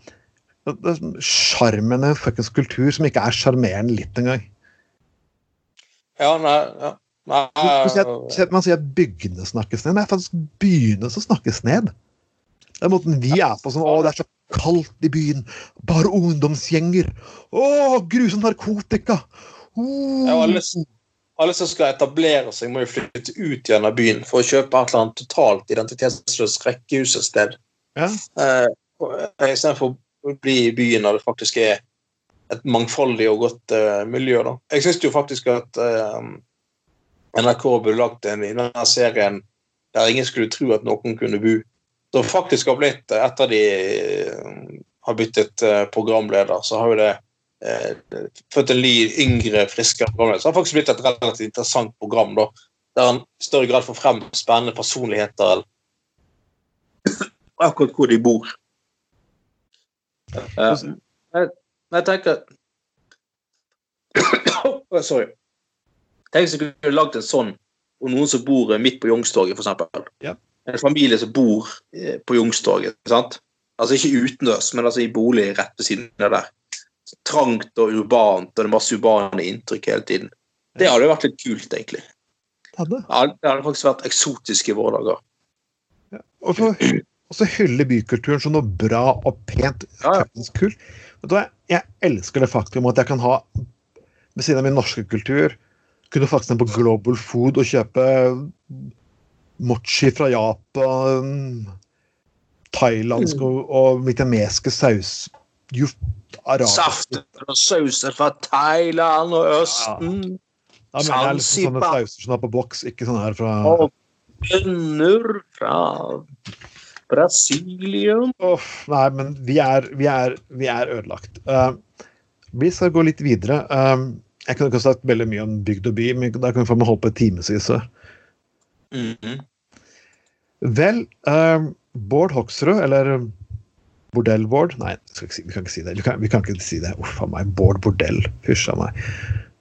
sjarmen i en fuckings kultur som ikke er sjarmerende litt engang? Ja, nei, ja. Man sier at- bygdene snakkes ned. Det er faktisk byene som snakkes ned. Det er måten vi er på sånn Å, det er så kaldt i byen. Bare ungdomsgjenger. Å, grusom narkotika. Oh. Ja, alle, alle som skal etablere seg, må jo flytte ut av byen for å kjøpe et eller annet totalt identitetsløst rekkehus et sted. Ja. Eh, Istedenfor å bli i byen når det faktisk er et mangfoldig og godt eh, miljø. Da. Jeg syns jo faktisk at eh, NRK burde lagt en i denne serien der ingen skulle tro at noen kunne bo. Det faktisk har blitt, eh, etter de eh, har byttet eh, programleder, så har jo det eh, født en ny, yngre, friskere programleder. Så det har faktisk blitt et relativt interessant program, da, der han i større grad får frem spennende personligheter <coughs> akkurat hvor de bor. Jeg, jeg tenker <coughs> Sorry. Tenk hvis jeg kunne lagd en sånn om noen som bor eh, midt på Youngstorget, f.eks. Ja. En familie som bor eh, på Youngstorget. sant? Altså ikke utendørs, men altså i bolig rett ved siden av der. Trangt og urbant, og det er masse urbane inntrykk hele tiden. Det hadde vært litt kult, egentlig. Hadde. Ja, det hadde faktisk vært eksotisk i våre dager. Og så, så hylle bykulturen som noe bra og pent. Ja, ja. jeg elsker det faktum at jeg kan ha, ved siden av min norske kultur, kunne faktisk gå på Global Food og kjøpe mochi fra Japan, thailandsk og, og vietnameske saus jo, arabisk. Saft og sauser fra Thailand og Østen. Ja, men det er liksom sånne sauser som er på boks, ikke sånne her fra Og bønner fra Brasilien. Åh, Nei, men vi er, vi er, vi er ødelagt. Uh, vi skal gå litt videre. Eh, jeg kunne ikke sagt veldig mye om bygd og by, men da kan vi få meg holde på i timevis. Mm -hmm. Vel, uh, Bård Hoksrud, eller Bordell-Bård Nei, si, vi kan ikke si det. Vi kan, vi kan ikke si det. Uff a meg. Bård Bordell. Hysj a meg.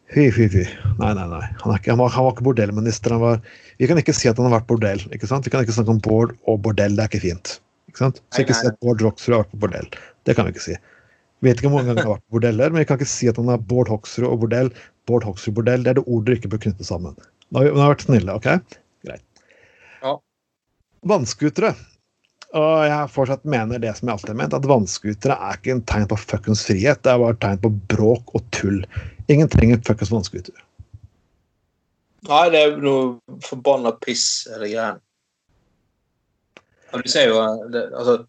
Fy, fy, fy. Nei, nei, nei. Han, ikke, han, var, han var ikke bordellminister. Han var, vi kan ikke si at han har vært bordell. ikke sant? Vi kan ikke snakke om Bård og bordell. Det er ikke fint. ikke sant? Så ikke si at Bård Hoksrud har vært på bordell. Det kan vi ikke si. Vet ikke hvor mange ganger han har vært på bordeller, men jeg kan ikke si at han er Bård Hoksrud og bordell. Bård Hoksrud bordell, Det er det ord dere ikke bør knytte sammen. Nå har vi har vært snille, OK? Greit. Ja. Vannskutere. Og jeg fortsatt mener det som jeg alltid har ment, at vannskutere er ikke en tegn på fuckings frihet. Det er bare et tegn på bråk og tull. Ingen trenger fuckings vannskuter. Nei, det er noe forbanna piss, eller greier. Du ser jo eh, det, Altså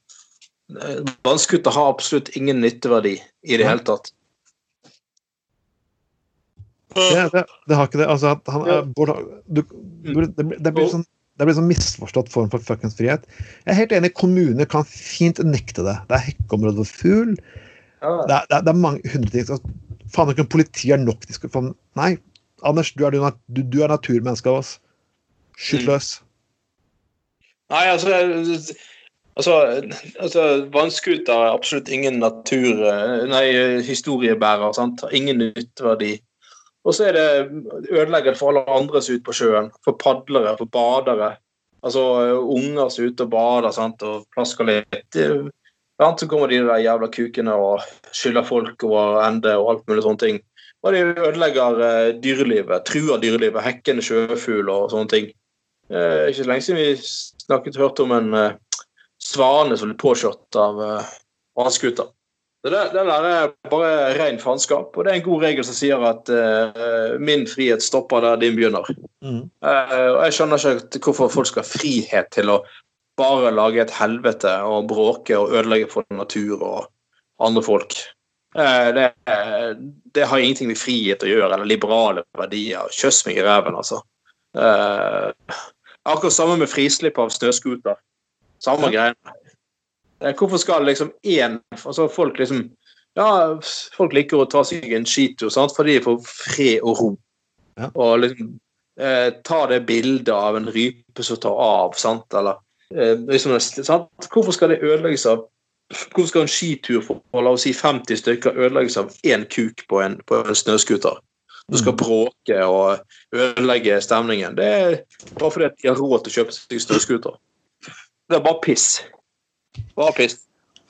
Vannskuter har absolutt ingen nytteverdi i det hele tatt. Det, det, det har ikke det. Altså, at han du, du, det, blir- det blir sånn det blir sånn misforstått form for fuckings frihet. Jeg er helt enig, kommuner kan fint nekte det. Det er hekkeområde for fugl. Ja. Det er, det er, det er mange hundre ting. Så, faen ikke om politiet er nok de skal faen, Nei, Anders, du er, du, du, er naturmenneske av oss. Skyt Mm. Nei, altså Altså, altså vannskuter er absolutt ingen natur... Nei, historiebærer. sant? Ingen nytteverdi. Og så er det ødeleggende for alle andre som er ute på sjøen. For padlere, for badere. Altså unger som er ute og bader sant? og plasker litt. Det-? Så kommer de der jævla kukene og skylder folk over ende og alt mulig sånne ting. Og de ødelegger eh, dyrelivet. Truer dyrelivet. Hekkende sjøfugl og sånne ting. Eh, ikke så lenge siden vi snakket hørte om en eh, svane som ble påkjørt av uh, vannskuter. Det det, det der er bare ren faenskap, og det er en god regel som sier at uh, min frihet stopper der din begynner. Mm. Uh, og jeg skjønner ikke hvorfor folk skal ha frihet til å bare lage et helvete og bråke og ødelegge for natur og andre folk. Uh, det, det har ingenting med frihet å gjøre, eller liberale verdier. Kjøss meg i ræven, altså. Eh, akkurat samme med frislipp av snøscooter. Samme ja. greia. Hvorfor skal liksom én altså Folk liksom Ja, folk liker å ta seg en skitur sant? fordi de får fred og ro. Ja. Og liksom eh, ta det bildet av en rype som tar av, sant, eller eh, liksom, sant? Hvorfor skal det ødelegges av Hvorfor skal en skitur for la oss si 50 stykker ødelegges av én kuk på en, på en snøscooter? Du skal Mm. bråke og ødelegge stemningen. Det er bare fordi de har råd til å kjøpe seg snøscooter. Det er bare piss. Bare piss.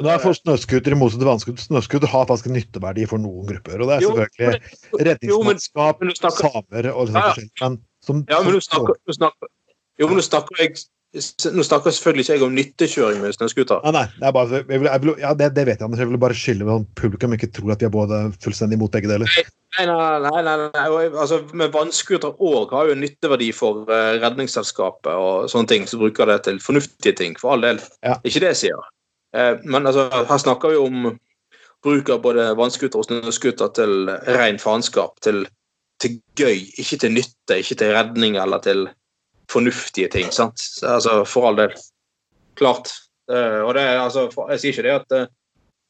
Er for snøscooter i motsetning til vannscooter. Snøscooter har faktisk en nytteverdi for noen grupper. Og det er selvfølgelig redningsmannskap, du samer og sånt. Ja, forskjellig. Men som, ja, men som- snakker, du snakker, jo, men du snakker jeg nå snakker selvfølgelig ikke jeg om nyttekjøring med snøscooter. Nei, nei, det bare, jeg vil, jeg vil, ja, det, det vet jeg, Anders. Jeg vil bare skylde med at publikum ikke tror at vi er både fullstendig imot begge deler. Nei, nei, nei, nei, nei. Altså, med vannscooter òg har jo en nytteverdi for uh, Redningsselskapet og sånne ting, som bruker det til fornuftige ting, for all del. Ja. Ikke det jeg sier. Uh, men altså, her snakker vi om bruk av både vannscooter og snøscooter til ren faenskap, til, til gøy, ikke til nytte, ikke til redning eller til fornuftige ting. sant? Altså, for all del. Klart. Eh, og det er altså, Jeg sier ikke det at eh,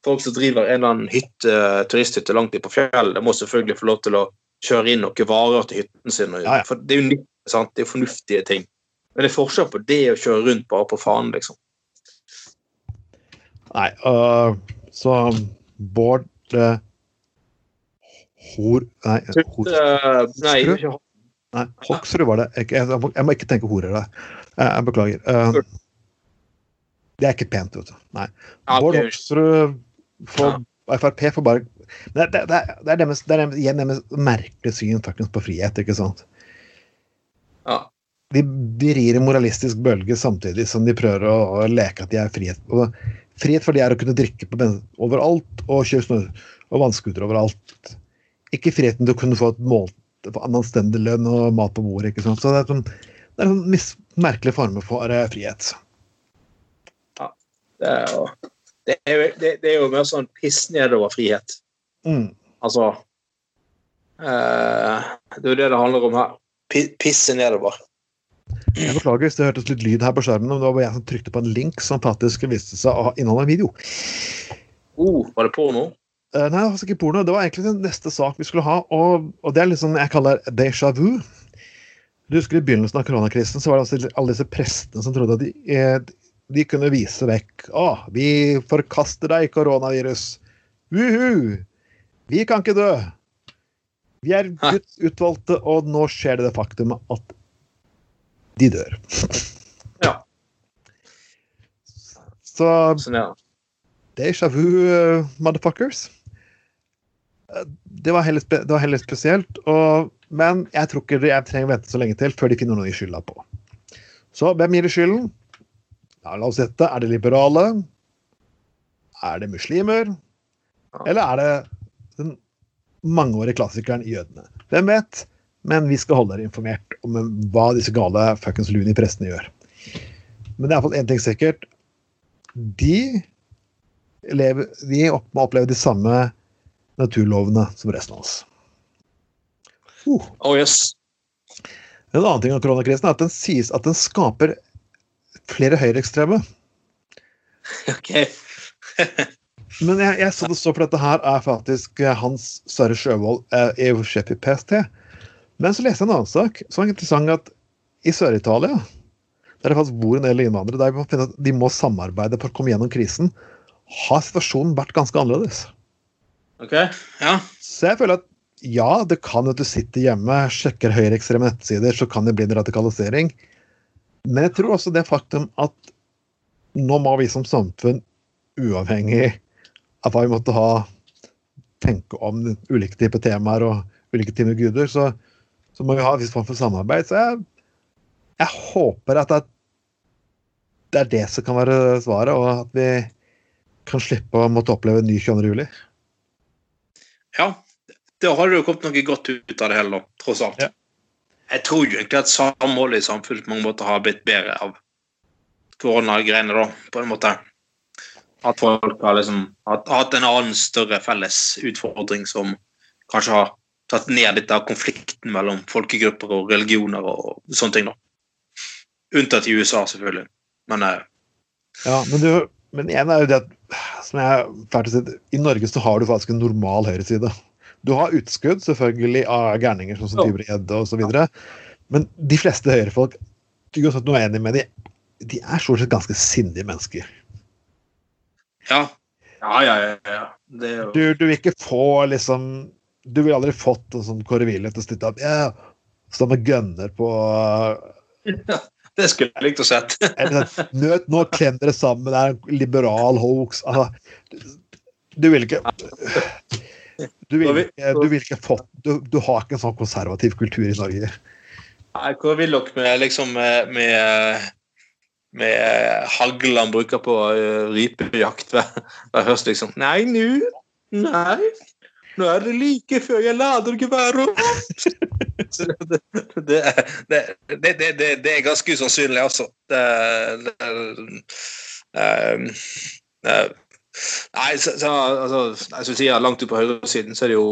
folk som driver en eller annen hytte, turisthytte langt ute på fjellet, må selvfølgelig få lov til å kjøre inn noen varer til hytten sin. og- Ja, ja. For det er jo nytt, sant? Det er fornuftige ting. Men det er forskjell på det å kjøre rundt bare på faen, liksom. Nei, uh, så Bård uh, Hor... Nei, hor, Uh, nei, ikke nei, Hoksrud var det. Jeg, må- jeg må ikke tenke horer der. Jeg, beklager. Øh, det er ikke pent, vet du. Nei. Bård. Hoksrud for Frp får bare det, det, det, er- det er deres, det er deres, igjen deres merkelige syn faktisk på frihet, ikke sant? Ja. De, de rir en moralistisk bølge samtidig som de prøver å, å leke at de er frihet. Og frihet for de er å kunne drikke på overalt og kjøre snø. og vannskuter overalt. Ikke friheten til å kunne få et mål, en anstendig lønn og mat på bordet. ikke sant? Så det er, sånn, det er sånn merkelig form for uh, frihet. Ja, det er jo, det er det, det er jo mer sånn piss nedover frihet. Mm. Altså uh, Det er jo det det handler om her. Pisse nedover. Jeg beklager hvis det hørtes litt lyd her på skjermen, men det var bare jeg som trykte på en link som faktisk viste seg å inneholde en video. Oh, var det porno? Uh, nei, det var ikke porno. Det var egentlig den neste sak vi skulle ha, og, og det er litt sånn jeg kaller déjà vu. Du husker I begynnelsen av koronakrisen så var det altså alle disse prestene som trodde at de, eh, de kunne vise vekk Å, vi forkaster deg, koronavirus. Uhu! Vi kan ikke dø. Vi er Guds utvalgte, og nå skjer det det faktum at de dør. Ja. Så Sånn. Déjà vu, uh, motherfuckers. Det var heller, det var heller spesielt, og, men jeg tror ikke jeg trenger å vente så lenge til før de finner noe de skylda på. Så hvem gir de skylden? Ja, la oss gjette. Er det liberale? Er det muslimer? Eller er det den mangeårige klassikeren jødene? Hvem vet? Men vi skal holde dere informert om hva disse gale fuckings luni prestene gjør. Men det er iallfall én ting sikkert. De, lever, de må oppleve de samme naturlovene som resten av oss. Uh. Oh, yes. En annen ting av koronakrisen er at den sies at den skaper flere høyreekstreme. <laughs> OK. <laughs> Men jeg, jeg så det så for dette her er faktisk eh, Hans Sverre Sjøvold, eh, EU-sjef i PST. Men så leste jeg en annen sak som var interessant at i Sør-Italia, der det faktisk bor en del innvandrere, der vi må finne at de må samarbeide for å komme gjennom krisen, har situasjonen vært ganske annerledes. OK. Ja. Så jeg føler at ja, det kan at du sitter hjemme, sjekker høyreekstreme nettsider, så kan det bli en radikalisering. Men jeg tror også det faktum at nå må vi som samfunn, uavhengig av hva vi måtte ha, tenke om ulike typer temaer og ulike typer guder, så, så må vi ha en viss form for samarbeid. Så jeg, jeg håper at det, det er det som kan være svaret, og at vi kan slippe å måtte oppleve en ny 22. juli. Ja. Da har det jo kommet noe godt ut av det hele, tross alt. Ja. Jeg tror jo egentlig at samholdet i samfunnet på mange måter har blitt bedre av koronagreiene, da, på en måte. At folk har liksom hatt, hatt en annen større felles utfordring som kanskje har tatt ned litt av konflikten mellom folkegrupper og religioner og sånne ting, da. Unntatt i USA, selvfølgelig. Men eh, Ja, men, du, men igjen er jo det at som jeg er å si, I Norge så har du faktisk en normal høyreside. Du har utskudd selvfølgelig av gærninger som. Tybring-Gjedde osv. Men de fleste høyrefolk uansett noe enig med de, de er stort sett ganske sindige mennesker. ja. Ja, ja, ja. ja. Det jo Du, du vil ikke få liksom Du ville aldri fått en sånn Kåre Wilhelm til å stå med gønner på Det skulle jeg likt å sett. <laughs> sånn, nå klem dere sammen, det er en liberal hoax. Altså, du, vil ikke Du vil ikke, du vil ikke fått du, du har ikke en sånn konservativ kultur i Norge. Nei, Hvor vil dere med liksom med, med, med hagl han bruker på uh, rypejakt hver høst, liksom? Nei, nå Nei. Nå er det like før jeg lader geværet. opp! det, det, det, det, er ganske usannsynlig, altså. Um, uh, Nei, så, så, altså, jeg skulle si langt ut på høyresiden så er det jo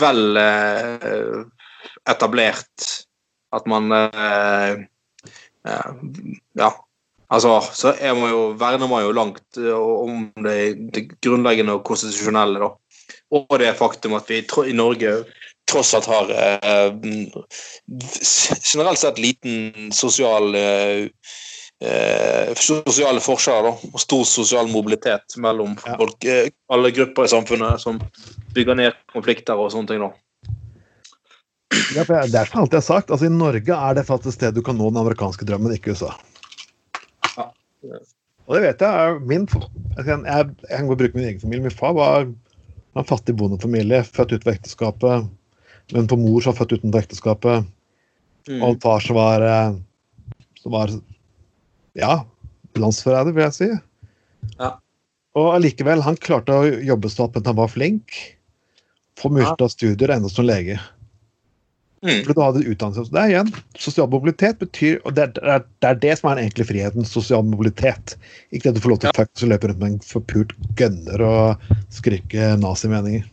vel eh, etablert at man eh, Ja. Altså, så er man jo, verner man jo langt om det, det grunnleggende og konstitusjonelle, da. Og det faktum at vi i Norge tross alt har eh, generelt sett liten sosial eh, eh, sosiale forskjeller da, og stor sosial mobilitet mellom Ja. folk, eh, alle grupper i samfunnet som bygger ned konflikter og sånne ting. da. Ja, for jeg- er som jeg alltid har sagt, altså I Norge er det faktisk et sted du kan nå den amerikanske drømmen, ikke USA. Ja. Og det vet jeg. min, jeg, jeg, jeg kan bruke min egen familie. Min far var en fattig bondefamilie, født utenfor ekteskapet. Men på mor som var født utenfor ekteskapet. Mm. Og far som var eh, Som var ja, landsforræder, vil jeg si. Ja. Og allikevel, han klarte å jobbe sånn at han var flink. Få mulighet til studier enda som lege. Mm. For du hadde utdannelse. Det er igjen, Sosial mobilitet betyr og det er, det er det som er den egentlige friheten. Sosial mobilitet. Ikke det du får lov til å faktisk løpe rundt med en forpult gønner og skrike nazimeninger.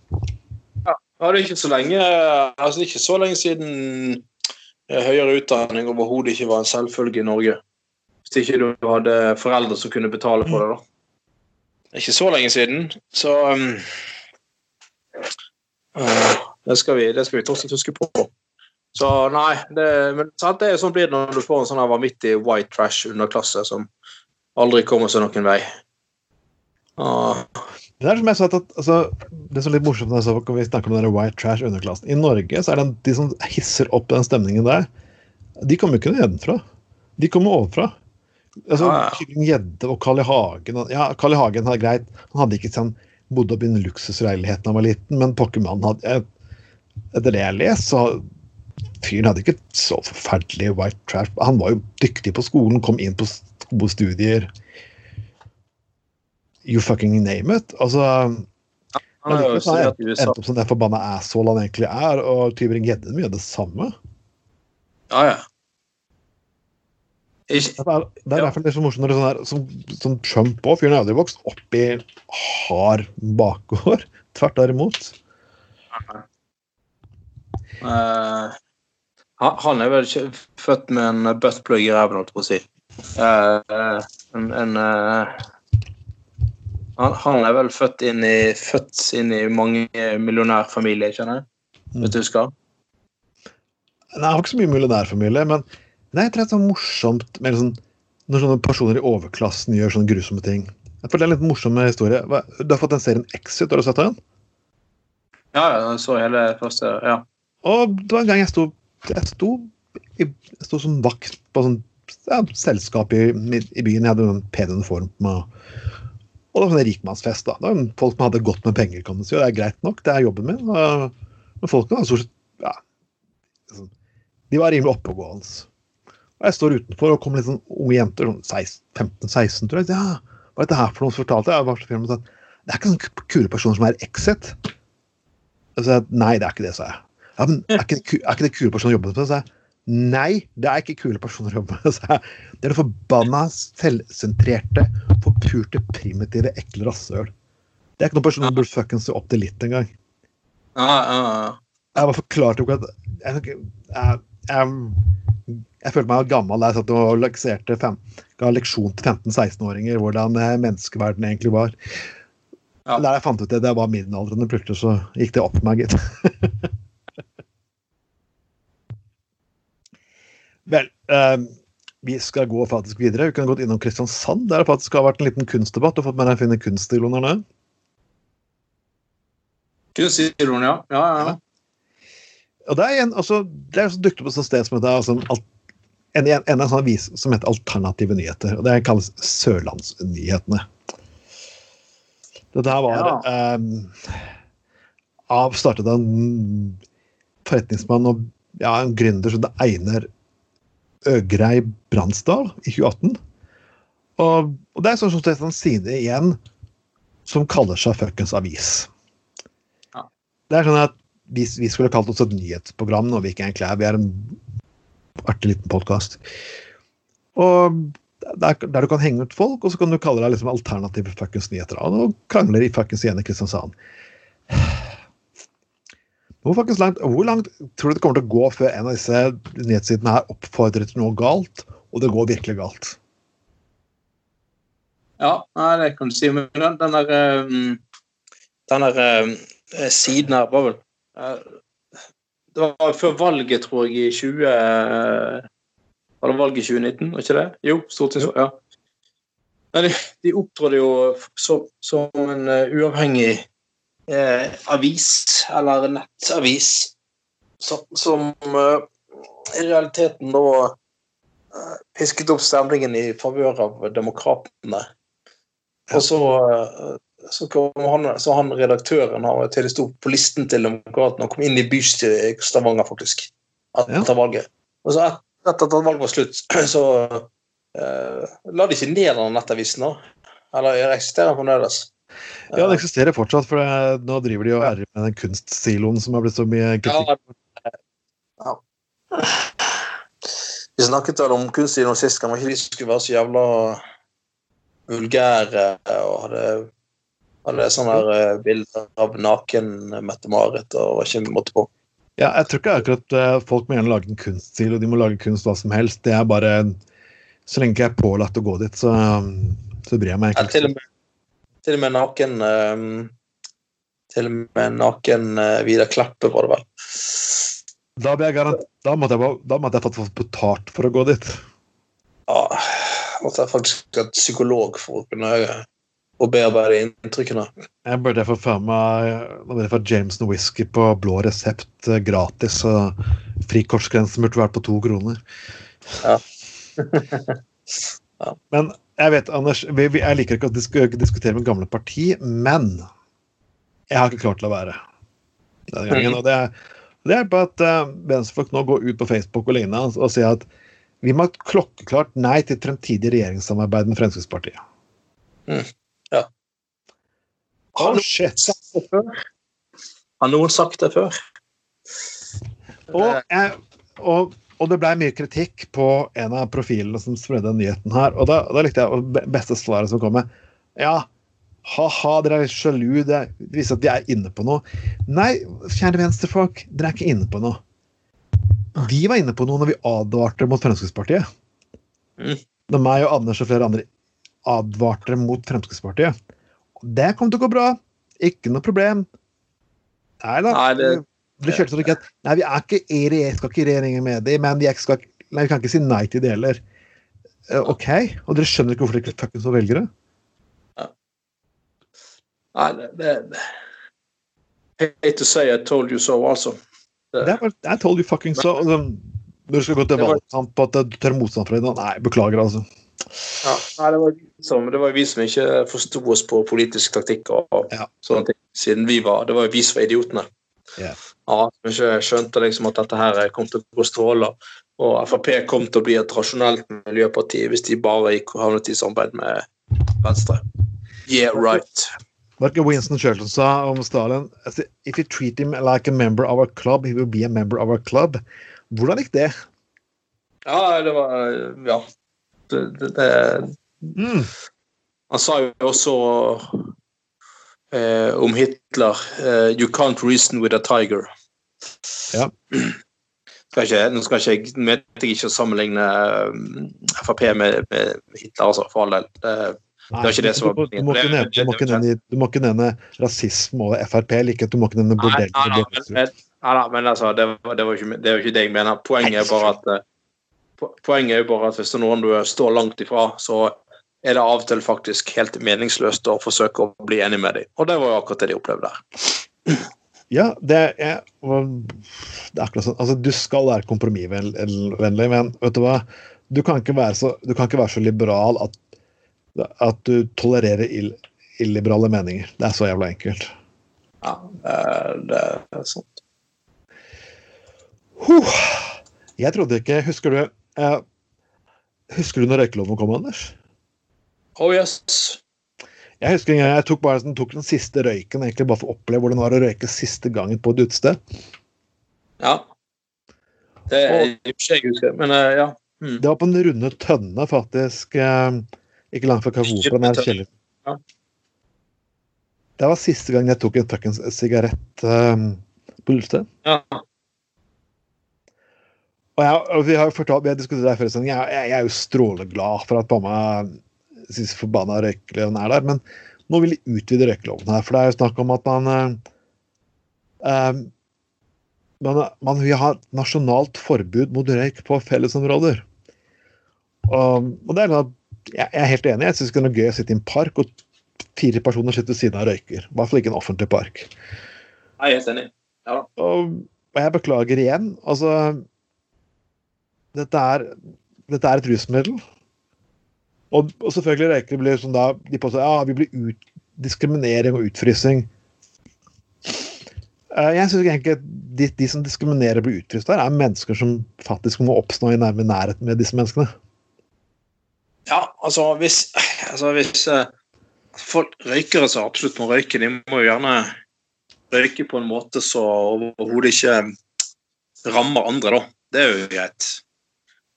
Ja, det er ikke så lenge altså ikke så lenge siden eh, høyere utdanning overhodet ikke var en selvfølge i Norge. Hvis ikke du hadde foreldre som kunne betale for det. da. Det er ikke så lenge siden, så um, uh, det, skal vi, det skal vi tross alt huske på. Så nei, det, men sant, det er sånn blir det når du får en sånn vanvittig white trash-underklasse som aldri kommer seg noen vei. Ah, Det er som jeg sa at, altså, det er så litt morsomt når vi snakker om den white trash underklassen. I Norge så er det de som hisser opp den stemningen der, de kommer ikke nedenfra. De kommer ovenfra. Altså, Kylling ja. Tybring-Gjedde og Carl I. Hagen Ja, Carl I. Hagen hadde greit. Han hadde ikke sånn bodd opp i en luksusleilighet da han var liten, men pokker mann hadde Etter det jeg har lest, så Fyren hadde ikke så forferdelig white trash. Han var jo dyktig på skolen, kom inn på gode studier. You fucking name it. Altså han er jo i USA. opp som den forbanna asshole han egentlig er, og Tybring-Gjedde mye av det samme. Ja, ja. Ikke, Det er, det er derfor det er så morsomt når det er sånn her, som, som Trump òg. Fyren er aldri vokst opp i hard bakgård. <laughs> Tvert derimot. Eh, han, er vel ikke født med en buttplug i ræven, holdt jeg på å si. Uh, en, en uh, han, han er vel født inn i, født inn i mange millionærfamilier, kjenner jeg. Mm. Hvis du hva? Nei, jeg har ikke så mye millionærfamilie, men det er sånn morsomt med sånn, når sånne personer i overklassen gjør sånne grusomme ting. Jeg føler det er en litt morsom historie. Du har fått den serien Exit, har du sett den? Ja, ja, jeg så hele første Ja. Og det var en gang jeg sto Jeg sto, jeg sto som vakt på sånn ja, selskap i, i byen. Jeg hadde en pen uniform Med. Og det var sånn rikmannsfest. da. Det var folk som hadde godt med penger. kan man si, og Det er greit nok, det er jobben min. Og, men folkene var stort sett ja, liksom, De var rimelig oppegående. Og jeg står utenfor, og kommer litt sånn unge jenter, sånn 15-16, tror jeg. Ja, hva er dette her for noe? Så fortalte jeg. jeg så sånn, det er ikke sånne kule personer som er Exit. Så jeg, Nei, det er ikke det, sa jeg. Ja, men er ikke, det er ikke det kule personer å jobbe med? Så jeg, Nei, det er ikke kule personer å jobbe med. jeg. Det er det forbanna selvsentrerte, forpurte, primitive, ekle rasshøl. Det er ikke noen personer som burde fuckings se opp til litt engang. Ja, ja, ja. Jeg bare forklarte ikke at jeg, jeg, jeg, jeg følte meg gammel da jeg satt og lakserte fem, ga leksjon til 15-16-åringer hvordan eh, menneskeverden egentlig var. Ja. Der jeg fant ut det, det var middelaldrende, plutselig så gikk det opp for meg, gitt. <laughs> Vel, eh, vi skal gå faktisk videre. Vi kan gått innom Kristiansand, der det faktisk har vært en liten kunstdebatt. Du har fått med deg Finne kunststiloen her nå? Kunstsiloen, ja. Ja, ja, ja. Og det er en, altså, det er så dukket på et sted som heter altså, alt, en, en, en, sånn avis som heter Alternative nyheter. og Det kalles Sørlandsnyhetene. Dette her var eh, av startet av en forretningsmann og ja, en gründer som det Einar Øgrei Bransdal i 2018. Og, og det er sånn er en side igjen som kaller seg fuckings avis. Ja. Det er sånn at vi, vi skulle kalt oss et nyhetsprogram når vi ikke egentlig er. Vi er en artig liten podkast. Og der, der du kan henge ut folk, og så kan du kalle deg liksom alternative fuckings nyheter. Og nå krangler de fuckings igjen i Kristiansand. Hvor, langt, hvor langt tror du det kommer til å gå før en av disse nettsidene her oppfordrer til noe galt, og det går virkelig galt? Ja, det kan du si. Men den, den der, den der um, siden her var vel uh, Det var før valget, tror jeg, i 20... Uh, var det valget i 2019, var ikke det? Jo, stortingsvalg. Ja. Men de, de opptrådte jo som, som en uavhengig eh, avis, eller nettavis, som, som eh, i realiteten da eh, pisket opp stemningen i favør av demokratene. Og så, eh, så kom han, så han redaktøren har til det sto på listen til Demokratene og kom inn i bystyret i Stavanger, faktisk. Etter valget. Og så et- etter at valget var slutt, <clears throat> så eh, la de ikke ned den nettavisen, da. Eller eksisterer den fremdeles? Ja, det eksisterer fortsatt, for nå driver de og ærer med den kunstsiloen som har blitt så mye kritikk. Ja. Vi snakket vel om kunstsiloen sist, kan man ikke de skulle være så jævla vulgære og hadde, hadde sånne her eh, bilder av naken Mette-Marit og var ikke måte på. Ja, jeg tror ikke akkurat eh, folk må gjerne lage en kunststil, og de må lage kunst hva som helst. Det er bare Så lenge ikke jeg er pålagt å gå dit, så, så bryr jeg meg Ja, til, og med, til og med naken eh, Til og med naken eh, Vidar Kleppe, var det vel. Da, jeg da, måtte jeg, da måtte jeg fått betalt for å gå dit. Ja, måtte jeg faktisk ha psykolog for å kunne og bearbeide inntrykkene. Jeg burde få faen meg jeg få Jameson whisky på blå resept eh, gratis, og frikortsgrensen burde vært på to kroner. Ja. <laughs> <laughs> Men jeg vet, Anders, vi, vi, jeg liker ikke å disk diskutere med gamle parti, men jeg har ikke klart til å være denne gangen. Og det er, det er på at uh, venstrefolk nå går ut på Facebook og lignende og, og sier at vi må ha et klokkeklart nei til fremtidig regjeringssamarbeid med Fremskrittspartiet. Mm, ja. Oh, shit. Har noen sagt det før? Og, jeg, og, og det ble mye kritikk på en av profilene som spredde nyheten her. Og da, da likte jeg det beste svaret som kom med. Ja, ha-ha, dere er sjalu. Det viser at de er inne på noe. Nei, kjære venstrefolk, dere er ikke inne på noe. Vi var inne på noe når vi advarte mot Fremskrittspartiet. Når Da meg og Anders og flere andre advarte mot Fremskrittspartiet. Det kom til å gå bra. Ikke noe problem. Nei da. Nei, det- Det sånn ikke at Nei, vi er ikke i regjering, skal ikke i regjering med dem, men de skal, nei, vi kan ikke si nei til det heller. Eh, OK? Og dere skjønner ikke hvorfor dere ikke fuckings så velgere? Nei, det, det Hate to say I told you so, altså. Det er told you fucking so. Og sånn, Når du skal gå til valgkamp på at du tør motstand fra det Nei, beklager, altså. Ja, nei, det, var som, det var vi som ikke forsto oss på politisk taktikk og Ja. sånne ting, siden vi var Det var jo vi som var idiotene. Ja. Ja, som ikke skjønte liksom at dette her kom til å gå stråler. Og Frp kom til å bli et rasjonelt miljøparti hvis de bare gikk og havnet i samarbeid med Venstre. Yeah, right. Ikke Winston Churchill sa om Stalin altså, If you treat him like a member of our club, he will be a member of our club. Hvordan gikk det? Ja, det var Ja. Det, det, det Mm. Han sa jo også eh, om Hitler eh, You can't reason with a tiger. Ja. Skal ikke, nå skal ikke jeg mente jeg ikke å sammenligne eh, Frp med, med Hitler, altså, for all del. Det, Nei, var ikke det som var du, du, må ikke nevne, du, må ikke nevne, du må ikke nevne rasisme og Frp. Like, du må ikke nevne bordell. nei, nei, nei, men, nei, nei, men altså, det, var, det, var ikke, det var ikke det jeg mener. Poenget er bare at eh, Poenget er jo bare at hvis det er noen du står langt ifra, så er det av og til faktisk helt meningsløst å forsøke å bli enig med dem. Og det var jo akkurat det de opplevde der. <clears throat> Ja, det er, det er akkurat sånn. Altså, du skal være kompromissvennlig, men vet du hva? Du kan ikke være så, du kan ikke være så liberal at, at du tolererer ill, illiberale meninger. Det er så jævla enkelt. Ja, det, er sant. Huh. Jeg trodde ikke Husker du eh, Husker du når røykeloven kom, Anders? Oh yes. Jeg husker en gang jeg tok, bare, tok den siste røyken egentlig bare for å oppleve hvordan det var å røyke siste gangen på et utested. Ja. Det er ikke jeg husker, men uh, ja. Mm. Det var på den runde tønne, faktisk. Eh, ikke langt fra kjelleren. Ja. Det var siste gang jeg tok en fuckings sigarett eh, på utested. ja. Og, jeg, og vi har jo fortalt, vi har diskutert det før, jeg, jeg, jeg er jo stråleglad for at mamma syns forbanna røykeloven er der, men nå vil de utvide røykeloven her. For det er jo snakk om at man eh, eh, man, man vil ha nasjonalt forbud mot røyk på fellesområder. Og, og det er noe, jeg, jeg er helt enig. Jeg syns det er noe gøy å sitte i en park og fire personer sitter ved siden av og røyker. I hvert fall ikke en offentlig park. Jeg er helt enig. Ja. Og, og jeg beklager igjen. Altså Dette er, dette er et rusmiddel. Og, og selvfølgelig røykere blir sånn da De påstår ja, vi blir ut, diskriminering og utfrysing. Eh, Jeg syns egentlig at de, de som diskriminerer og blir utfryst der, er mennesker som faktisk må oppstå i nærme nærhet med disse menneskene. Ja, altså hvis, altså hvis eh, folk, Røykere som absolutt må røyke, de må jo gjerne røyke på en måte så overhodet ikke rammer andre, da. Det er jo greit.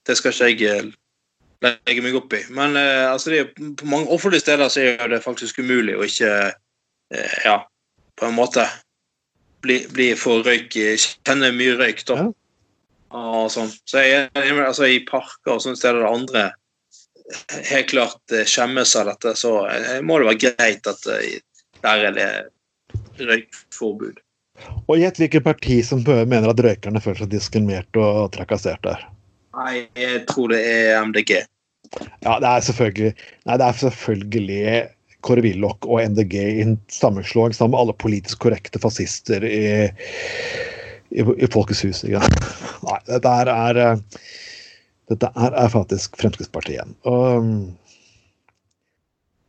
Det skal ikke jeg eh, legge meg opp i. Men eh, altså, det, på mange offentlige steder så er det faktisk umulig å ikke eh, Ja, på en måte bli, bli for røyk Kjenne mye røyk, da. Ja. Og sånn. Så jeg, altså, i parker og sånne steder der andre helt klart eh, skjemmes av dette, så eh, må det være greit at eh, der er det røykforbud. Og gjett hvilket parti som mener at røykerne føler seg diskriminert og trakassert der. Nei, jeg tror det er MDG. Ja, det er selvfølgelig Nei, det er selvfølgelig Kåre Willoch og MDG i en sammenslåing sammen med alle politisk korrekte fascister i, i, i Folkets hus. Ikke? Nei, dette er dette er, er faktisk Fremskrittspartiet. Og um,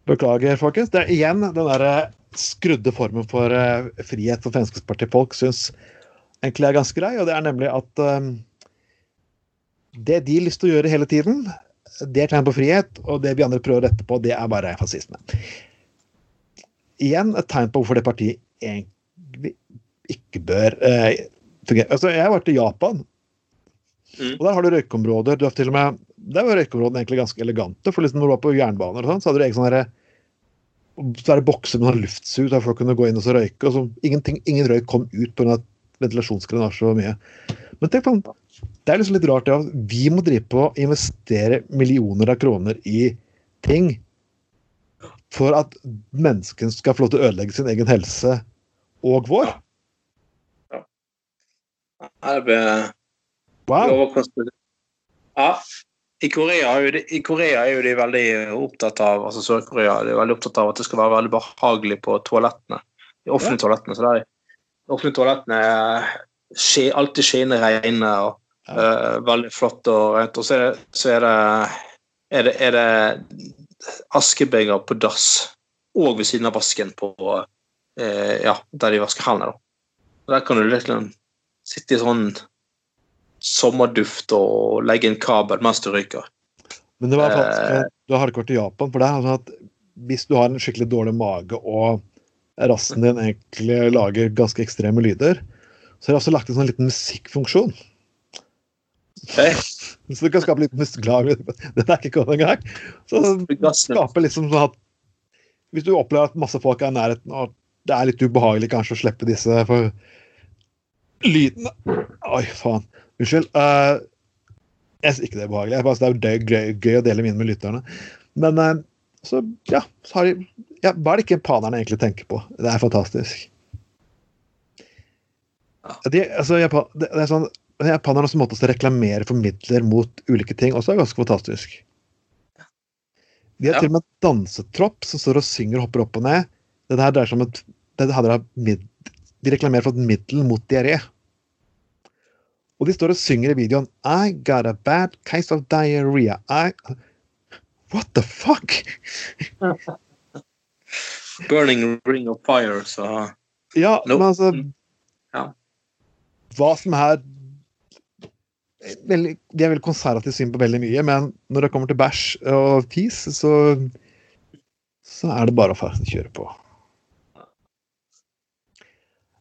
Beklager, folkens. Det er igjen den der skrudde formen for uh, frihet for Fremskrittspartiet-folk syns egentlig er ganske grei, og det er nemlig at um, det de har lyst til å gjøre hele tiden, det er tegn på frihet, og det vi andre prøver å rette på, det er bare fascisme. Igjen et tegn på hvorfor det partiet egentlig ikke bør eh, fungere. Altså, jeg har vært i Japan Mm. Og der har du røykeområder. Du har til og med, Der var røykeområdene egentlig ganske elegante. for liksom når du var på jernbaner, og sånn, så hadde du egen sånn herre så er det bokser med sånn luftsug der folk kunne gå inn og så røyke. og så Ingen røyk kom ut pga. ventilasjonsgrenasje og mye. Men tenk på, det er liksom litt rart at vi må drive på å investere millioner av kroner i ting for at menneskene skal få lov til å ødelegge sin egen helse og vår. Ja. ja. Det Wow. Ja. I Korea, de, I Korea, er jo de veldig opptatt av altså Sør-Korea er veldig opptatt av at det skal være veldig behagelig på toalettene. De offentlige ja. toalettene. så der, De offentlige toalettene er alltid skinnende reine og. Uh, veldig flott og rent. Og så er det, så er det, er det, er det askebeger på dass og ved siden av vasken på uh, ja, der de vasker hendene. Der kan du liksom sitte i sånn sommerduft og legge en kabel mens du røyker. Men det var faktisk, eh, du har vært i Japan, for det er sånn at hvis du har en skikkelig dårlig mage og rassen din egentlig lager ganske ekstreme lyder, så har de også lagt en sånn liten musikkfunksjon. Okay. Så du kan skape litt musikklyd. Den er ikke kommet engang. Så skaper liksom sånn at Hvis du opplever at masse folk er i nærheten, og det er litt ubehagelig kanskje å slippe disse for lydene Oi, faen. Unnskyld. Uh, jeg syns ikke det er behagelig. Jeg bare, det er gøy, gøy, å dele mine med lytterne. Men uh, så, ja, så har de ja, Hva er det ikke japanerne egentlig tenker på? Det er fantastisk. De, altså, Japan, det, det er sånn, Japanernes måte å reklamere for midler mot ulike ting også er ganske fantastisk. De har ja. til og med en dansetropp som står og synger og hopper opp og ned. Det her dreier seg om et, De reklamerer for et middel mot diaré. Og de står og synger i videoen I got a bad case of diarrhea. I What the fuck? <laughs> Burning ring of fire, så Ja, nope. men altså ja. Hva som er veldig, De er veldig konservative syn på veldig mye, men når det kommer til bæsj og tis, så, så er det bare å kjøre på.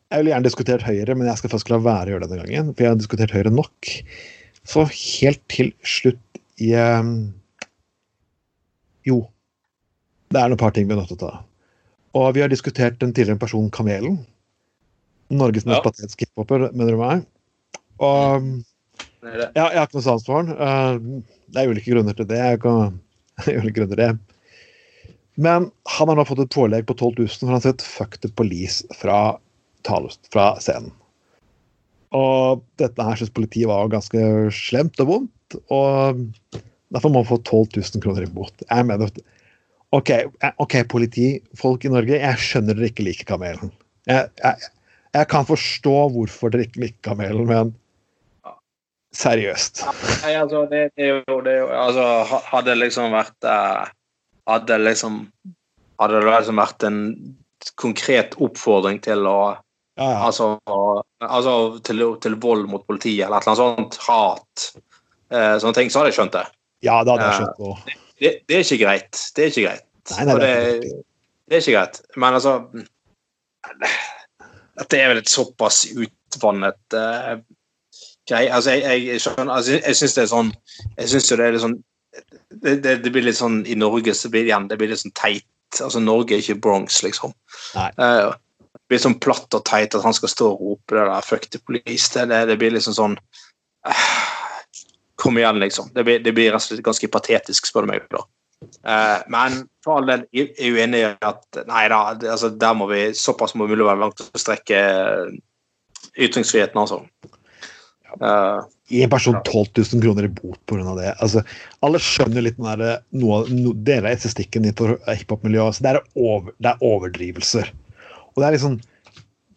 Jeg ville gjerne diskutert Høyre, men jeg skal faktisk la være å gjøre det denne gangen. For jeg har diskutert Høyre nok. Så helt til slutt i um, Jo. Det er noen par ting vi er nødt til å ta. Og vi har diskutert den tidligere personen Kamelen. Norges mest ja. patetiske hiphoper, mener du meg? Og ja, jeg har ikke noe sans for han. Uh, det er ulike grunner til det. Jeg kan, <laughs> ulike grunner til det. Men han har nå fått et pålegg på 12 000 for han har sett 'Fuck the Police' fra fra scenen. Og dette her syns politiet var ganske slemt og vondt, og derfor må man få 12 000 kroner i bot. Jeg mener OK, ok, politifolk i Norge, jeg skjønner dere ikke liker Kamelen. Jeg, jeg, jeg, kan forstå hvorfor dere ikke liker Kamelen, men seriøst. Nei, altså, det, det, det altså, Hadde det liksom vært eh, Hadde liksom Hadde det liksom vært en konkret oppfordring til å ja, ja. Altså, altså til, til, vold mot politiet eller et eller annet sånt. Hat. Eh, sånne ting. Så hadde jeg skjønt det. Ja, det hadde jeg skjønt òg. Eh, det, det, er ikke greit. Det er ikke greit. Nei, nei, det, det er ikke greit. Men altså Dette er vel et såpass utvannet uh, greie. Altså, jeg, jeg, skjønner altså, Jeg, syns det er sånn Jeg syns jo det er litt sånn det, det, det, blir litt sånn I Norge så blir det igjen det blir litt sånn teit. Altså, Norge er ikke Bronx, liksom. Nei. Uh, det blir sånn platt og teit at han skal stå og rope det der 'fuck the police'. Det, det, det blir liksom sånn uh, Kom igjen, liksom. Det blir, det blir ganske patetisk, spør du meg. da. Uh, men for all del jeg er uenig i at nei da, altså, der må vi såpass må mulig være langt å strekke ytringsfriheten, altså. Uh, Gi en person 12 000 kroner i bot pga. det. Altså, alle skjønner litt den der, noe, no, deler av estetikken i hiphop-miljøet. Det, det, er overdrivelser. Og det er liksom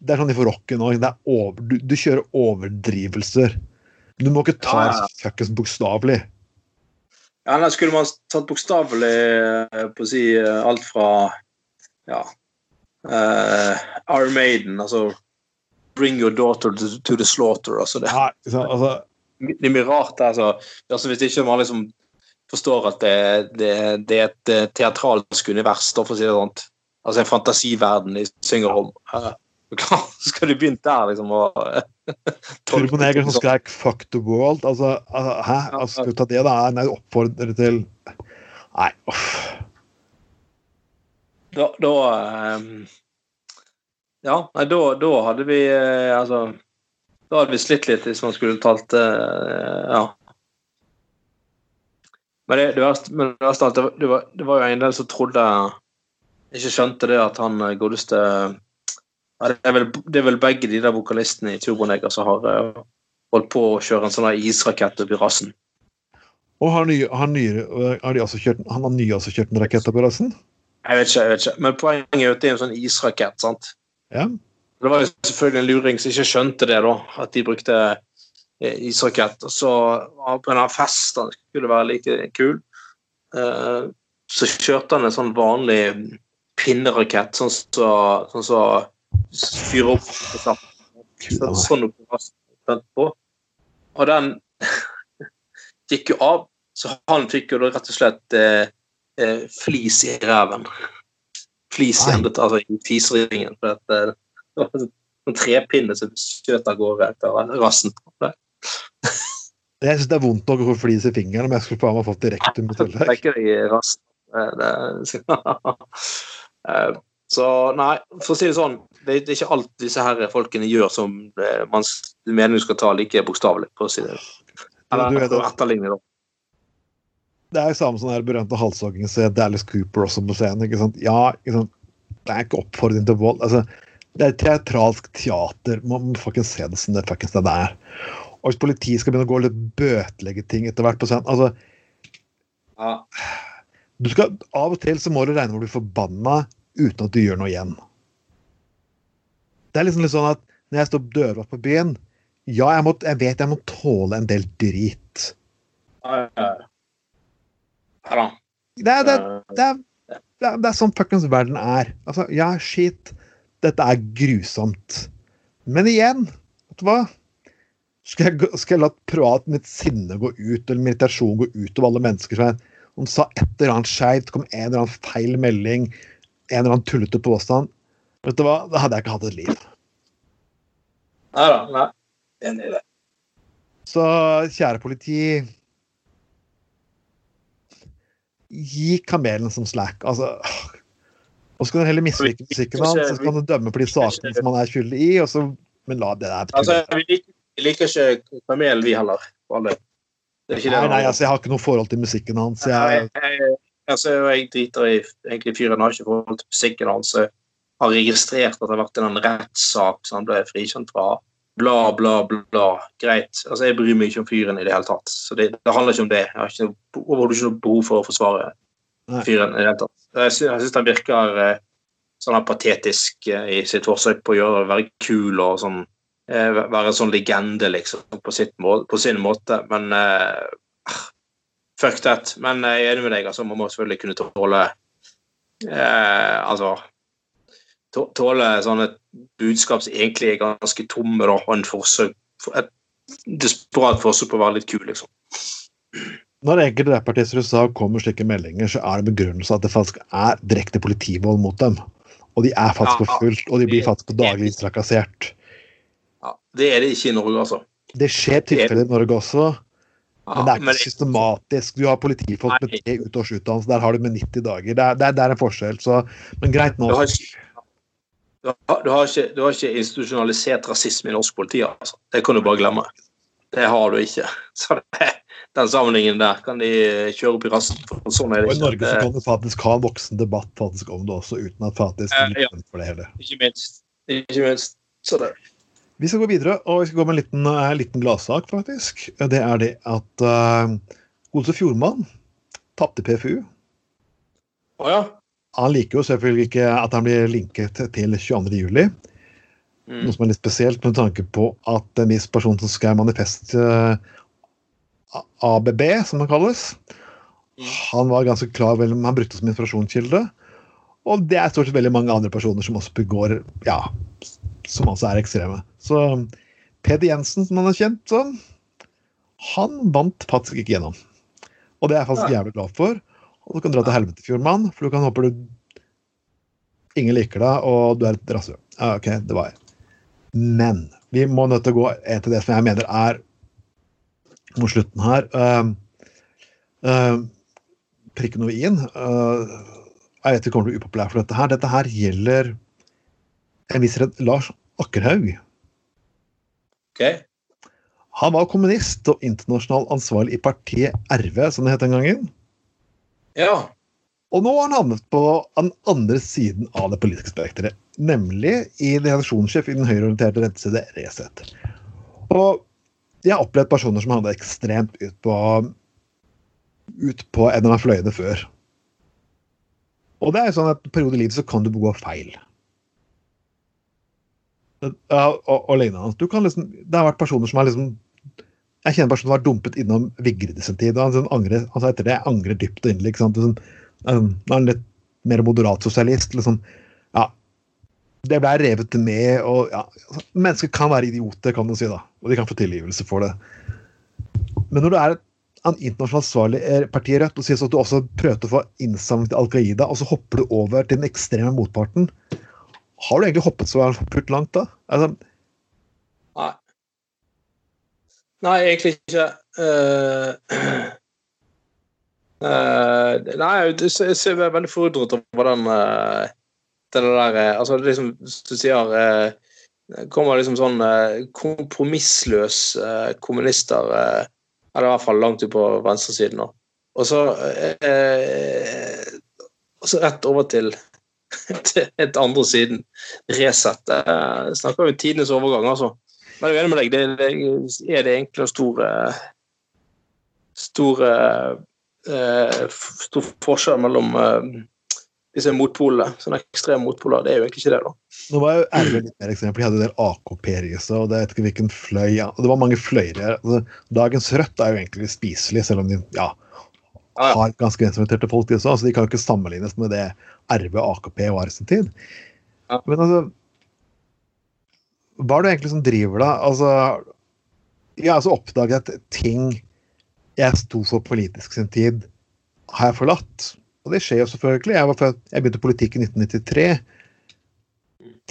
Det er sånn for rocken òg. Du, du, kjører overdrivelser. Du må ikke ta ja, ja. fuckings bokstavelig. Ja, nei, skulle man tatt bokstavelig eh, på å si eh, alt fra ja uh, Iron Maiden, altså Bring your daughter to, the slaughter. Altså det, ja, altså, det er mye rart der. Altså, altså, hvis ikke man liksom forstår at det, det, det er et teatralsk univers, da, for å si det sånn. Altså en fantasiverden de synger om. så <laughs> skal du begynt der, liksom? Og, <laughs> Turboneger som skrek 'fuck the world'. Altså, hæ? Altså, skal du ta det, da? Nei, oppfordre til Nei, uff. Da, da um, Ja, nei, da, da hadde vi eh, Altså Da hadde vi slitt litt hvis man skulle talt eh, Ja. Men det, det verste, men det, verste det, var, det var jo en del som trodde Ikke skjønte det at han godeste ja, det, er vel, det, er vel, begge de der vokalistene i Turboneger som har eh, holdt på å kjøre en sånn israkett opp i rassen. Og har, nye, har, nye, har de altså kjørt, han har nye altså kjørt en rakett opp i rassen? Jeg vet ikke, jeg vet ikke. Men poenget er jo at det er en sånn israkett. sant? Ja. Det var jo selvfølgelig en luring som ikke skjønte det, da, at de brukte eh, israkett. Og så på en fest han skulle være like kul, uh, så kjørte han en sånn vanlig pinnerakett, sånn som så, sånn så fyre opp så, sånn på. Og den <laughs> gikk jo av, så han fikk jo da rett og slett eh, eh flis i ræven. Flis i endet, altså i fiseringen. For eh, det var en trepinne som skjøt av gårde etter rassen. <laughs> Jeg syns det er vondt nok å få flis i fingeren, men jeg skulle faen meg fått direkte <laughs> i tillegg. <laughs> Eh, så nei, for å si det sånn, det, det, er ikke alt disse her folkene gjør som eh, man mener du skal ta like bokstavelig, for å si det. Eller etterligne, da. Det er jo samme sånn her berømte halshoggen til Dallas Cooper også på scenen. ikke sant? Ja, ikke sant? det er ikke oppfordring til vold. altså det er teatralsk teater. Man må fuckings se det som det fuckings det er. Og hvis politiet skal begynne å gå litt bøtelegge ting etter hvert på scenen altså ja. du skal, Av og til så må du regne med å bli forbanna uten at du gjør noe igjen. Det er liksom litt sånn at når jeg står dørvakt på byen Ja, jeg, må, jeg, vet jeg må tåle en del drit. Ja, ja, ja. Det, er, det, det, er, det, er, sånn fuckings verden er. Altså, ja, shit. Dette er grusomt. Men igjen, vet du hva? Skal jeg, skal jeg la privat mitt sinne gå ut, eller min irritasjon gå ut over alle mennesker som sa et eller annet skeivt, kom en eller annen feil melding, en eller annen tullete påstand, vet du hva, da hadde jeg ikke hatt et liv. Nei da. Nei. Enig i det. Så kjære politi Gi kamelen som slack. Altså Og så kan du heller mislike musikken hans, så kan du dømme på de sakene som han er skyldig i, så Men la det der Altså, vi liker, liker ikke kamelen, vi heller. Det nei, nei, altså, jeg har ikke noe forhold til musikken hans. Jeg, jeg, altså, jeg driter i egentlig fyren har ikke forhold til musikken hans. Jeg har registrert at det har vært en rettssak som han ble frikjent fra. Bla, bla, bla. Greit. Altså, Jeg bryr meg ikke om fyren i det hele tatt. Så det, det handler ikke om det. Jeg har ikke, overhodet ikke noe behov for å forsvare fyren i det hele tatt. Jeg syns han virker sånn sånn patetisk eh, i sitt forsøk på å gjøre være kul og sånn eh, være en sånn legende, liksom, på, mål, på sin måte. Men uh, fuck that. Men jeg er enig med deg. altså Man må selvfølgelig kunne tåle uh, Altså Tåle sånne budskap som egentlig er ganske tomme, da, og en forsøk et desperat forsøk på å være litt kul, liksom. Når enkelte rappartister i USA kommer med slike meldinger, så er det begrunnelse at det faktisk er direkte politivold mot dem. Og de er faktisk Ja, forfulgt, og de blir faktisk på daglig trakassert. Ja, det er det ikke i Norge, altså. Det skjer tilfeller i Norge også, Ja, men det er ikke systematisk. Du har politifolk med tre utårs utdannelse, der har du med 90 dager. Det er, det er, det er en forskjell, så Men greit nå. Har, du, har, du, har ikke, du har ikke institusjonalisert rasisme i norsk politi. Altså. Det kan du bare glemme. Det har du ikke. <laughs> Så det, den sammenhengen der kan de kjøre opp i rassen. For sånn er Og i Norge så kan du faktisk ha en voksen debatt faktisk om det også, uten at faktisk Eh, ja. for det hele. Ikke minst. Ikke minst. Så det. Vi skal gå videre, og vi skal gå med en liten, eh, liten gladsak, faktisk. Det er det at uh, Godse Fjordmann tapte PFU. Å ja. Han liker jo selvfølgelig ikke at han blir linket til 22. juli. Mm. Noe som er litt spesielt med tanke på at en viss person som skrev manifest uh, ABB, som det kalles, Mm. han var ganske klar vel, Han brukte det som inspirasjonskilde. Og det er stort sett veldig mange andre personer som også begår Ja, som altså er ekstreme. Så Peder Jensen, som han er kjent som, han vant faktisk ikke gjennom. Og det er jeg faktisk jævlig glad for. Og du kan dra til helvete, Fjordmann, for du kan håpe du Ingen liker deg, og du er et rasshøl. Ja, OK, det var jeg. Men vi må nødt til å gå til det som jeg mener er mot slutten her. Uh, uh, prikken over i-en. Uh, jeg vet det kommer til å bli upopulær for dette her. Dette her gjelder en viss redd Lars Akkerhaug. Okay. Han var kommunist og internasjonal ansvarlig i partiet RV, som det het den gangen. Ja. Og nå har han havnet på den andre siden av det politiske spekteret. Nemlig i redaksjonssjef i den høyreorienterte rettstedet Resett. Og jeg har opplevd personer som hadde ekstremt ut på ut på en av fløyene før. Og det er jo sånn at i perioder i livet så kan du begå feil. Ja, og, og lignende. Du kan liksom, det har vært personer som har liksom Jeg kjenner bare som har dumpet innom Vigrid i sin tid. og han sånn angrer, altså etter det angrer dypt og inderlig. Sånn, um, han er litt mer moderat sosialist. liksom, ja, Det ble revet med. og ja, altså, Mennesker kan være idioter, kan du si. da, Og de kan få tilgivelse for det. Men når du er en internasjonalt ansvarlig parti i Rødt og sier at du også prøvde å få innsamling til Al Qaida, og så hopper du over til den ekstreme motparten Har du egentlig hoppet så fort langt da? Altså, Nei. Nei, egentlig ikke. Uh, uh, nei, jeg ser- veldig forundret over den uh, det der altså Altså, liksom, du sier eh, kommer liksom sånn eh, kompromissløs eh, kommunister eh, Eller i hvert fall langt ut på venstresiden nå. Og så eh, Og så rett over til <laughs> til et andre siden. Resett. Eh, snakker om tidenes overgang, altså. Men jeg er enig med deg. Det, det er det egentlig en stor eh, stor, eh, eh, stor forskjell mellom eh, disse motpolene. Sånne ekstreme motpoler. Det er jo egentlig ikke det, da. Nå var jo RV litt mer eksempel. De hadde en del AKP-er i seg, og det vet ikke hvilken fløy ja. Det var mange fløyer. Altså, dagens Rødt er jo egentlig spiselig, selv om de ja, har ganske venstreorienterte folk. De også, altså, de kan jo ikke sammenlignes med det RV og AKP var i sin tid. Men altså Hva er det egentlig som driver deg? Altså, jeg har altså oppdaget at ting jeg sto for politisk sin tid, har jeg forlatt. Og det skjer jo selvfølgelig. Jeg, født, jeg begynte politikk i 1993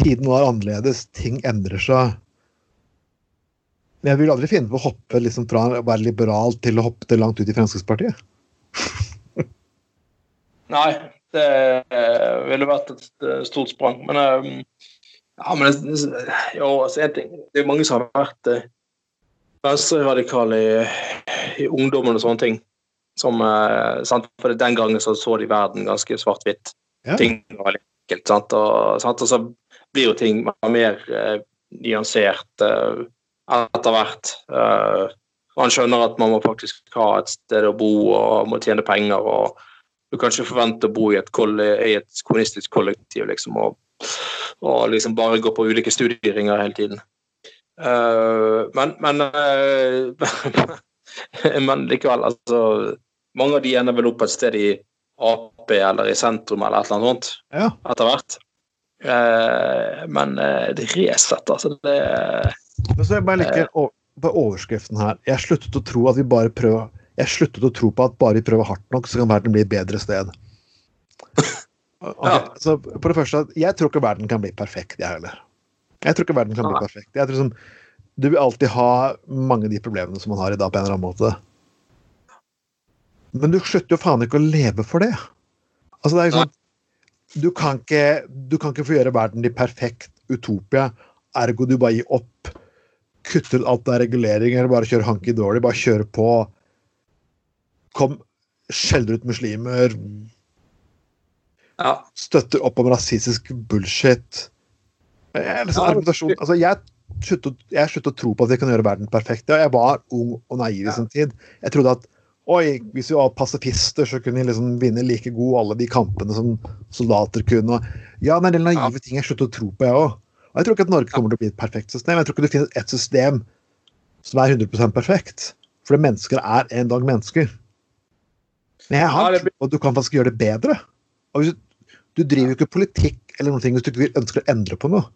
tiden var annerledes, ting endrer seg. Men jeg vil aldri finne på å hoppe liksom fra å være liberal til å hoppe til langt ut i Fremskrittspartiet. <laughs> Nei, det ville vært et eh, stort sprang. Men eh, ja, men det, jo, altså, en ting. Det er mange som har vært eh, venstreradikale i, i ungdommen og sånne ting. Som, eh, sant? For den gangen så, så de verden ganske svart-hvitt. Ja. Ting var enkelt. Sant? Og, sant? og så blir jo ting mer eh, nyansert eh, etter hvert. Eh, man skjønner at man må faktisk ha et sted å bo og må tjene penger. og du kan ikke forvente å bo i et, i et kommunistisk kollektiv liksom, og, og liksom bare gå på ulike studieringer hele tiden. Eh, men men, eh, <laughs> men likevel, altså Mange av de ender vel opp et sted i Ap eller i sentrum eller et eller annet sånt Ja. etter hvert. Eh, men det Resett, altså. Det Men så jeg bare liker på overskriften her. Jeg sluttet å tro at vi bare prøver jeg sluttet å tro på at bare vi prøver hardt nok, så kan verden bli et bedre sted. Okay, Ja. så på det første, Jeg tror ikke verden kan bli perfekt, jeg heller. Jeg tror ikke verden kan bli perfekt. Jeg tror som, Du vil alltid ha mange av de problemene som man har i dag, på en eller annen måte. Men du slutter jo faen ikke å leve for det. Altså, det er liksom, du kan, ikke, du kan ikke få gjøre verden til perfekt utopia, ergo du bare gir opp. Kutter ut alt av reguleringer, bare kjør hanky-dory, bare kjører på. Kom, skjeller ut muslimer, Ja. støtter opp om rasistisk bullshit. Jeg, liksom, Ja, argumentasjon, altså jeg, sluttet, å tro på at vi kan gjøre verden perfekt. Ja, jeg var ung og naiv i sin tid. Jeg trodde at oi, hvis vi var pasifister, så kunne vi liksom vinne like god alle de kampene som soldater kunne. Ja, det er en del naive ting jeg sluttet å tro på, jeg òg. Og jeg tror ikke at Norge kommer til å bli et perfekt system. Jeg tror ikke det finnes et system som er 100% perfekt. For mennesker er en dag mennesker. Men jeg har Ja, det tro på at du kan faktisk gjøre det bedre. Og hvis du, du driver jo ikke politikk eller noen ting hvis du ikke vil- ønsker å endre på noe.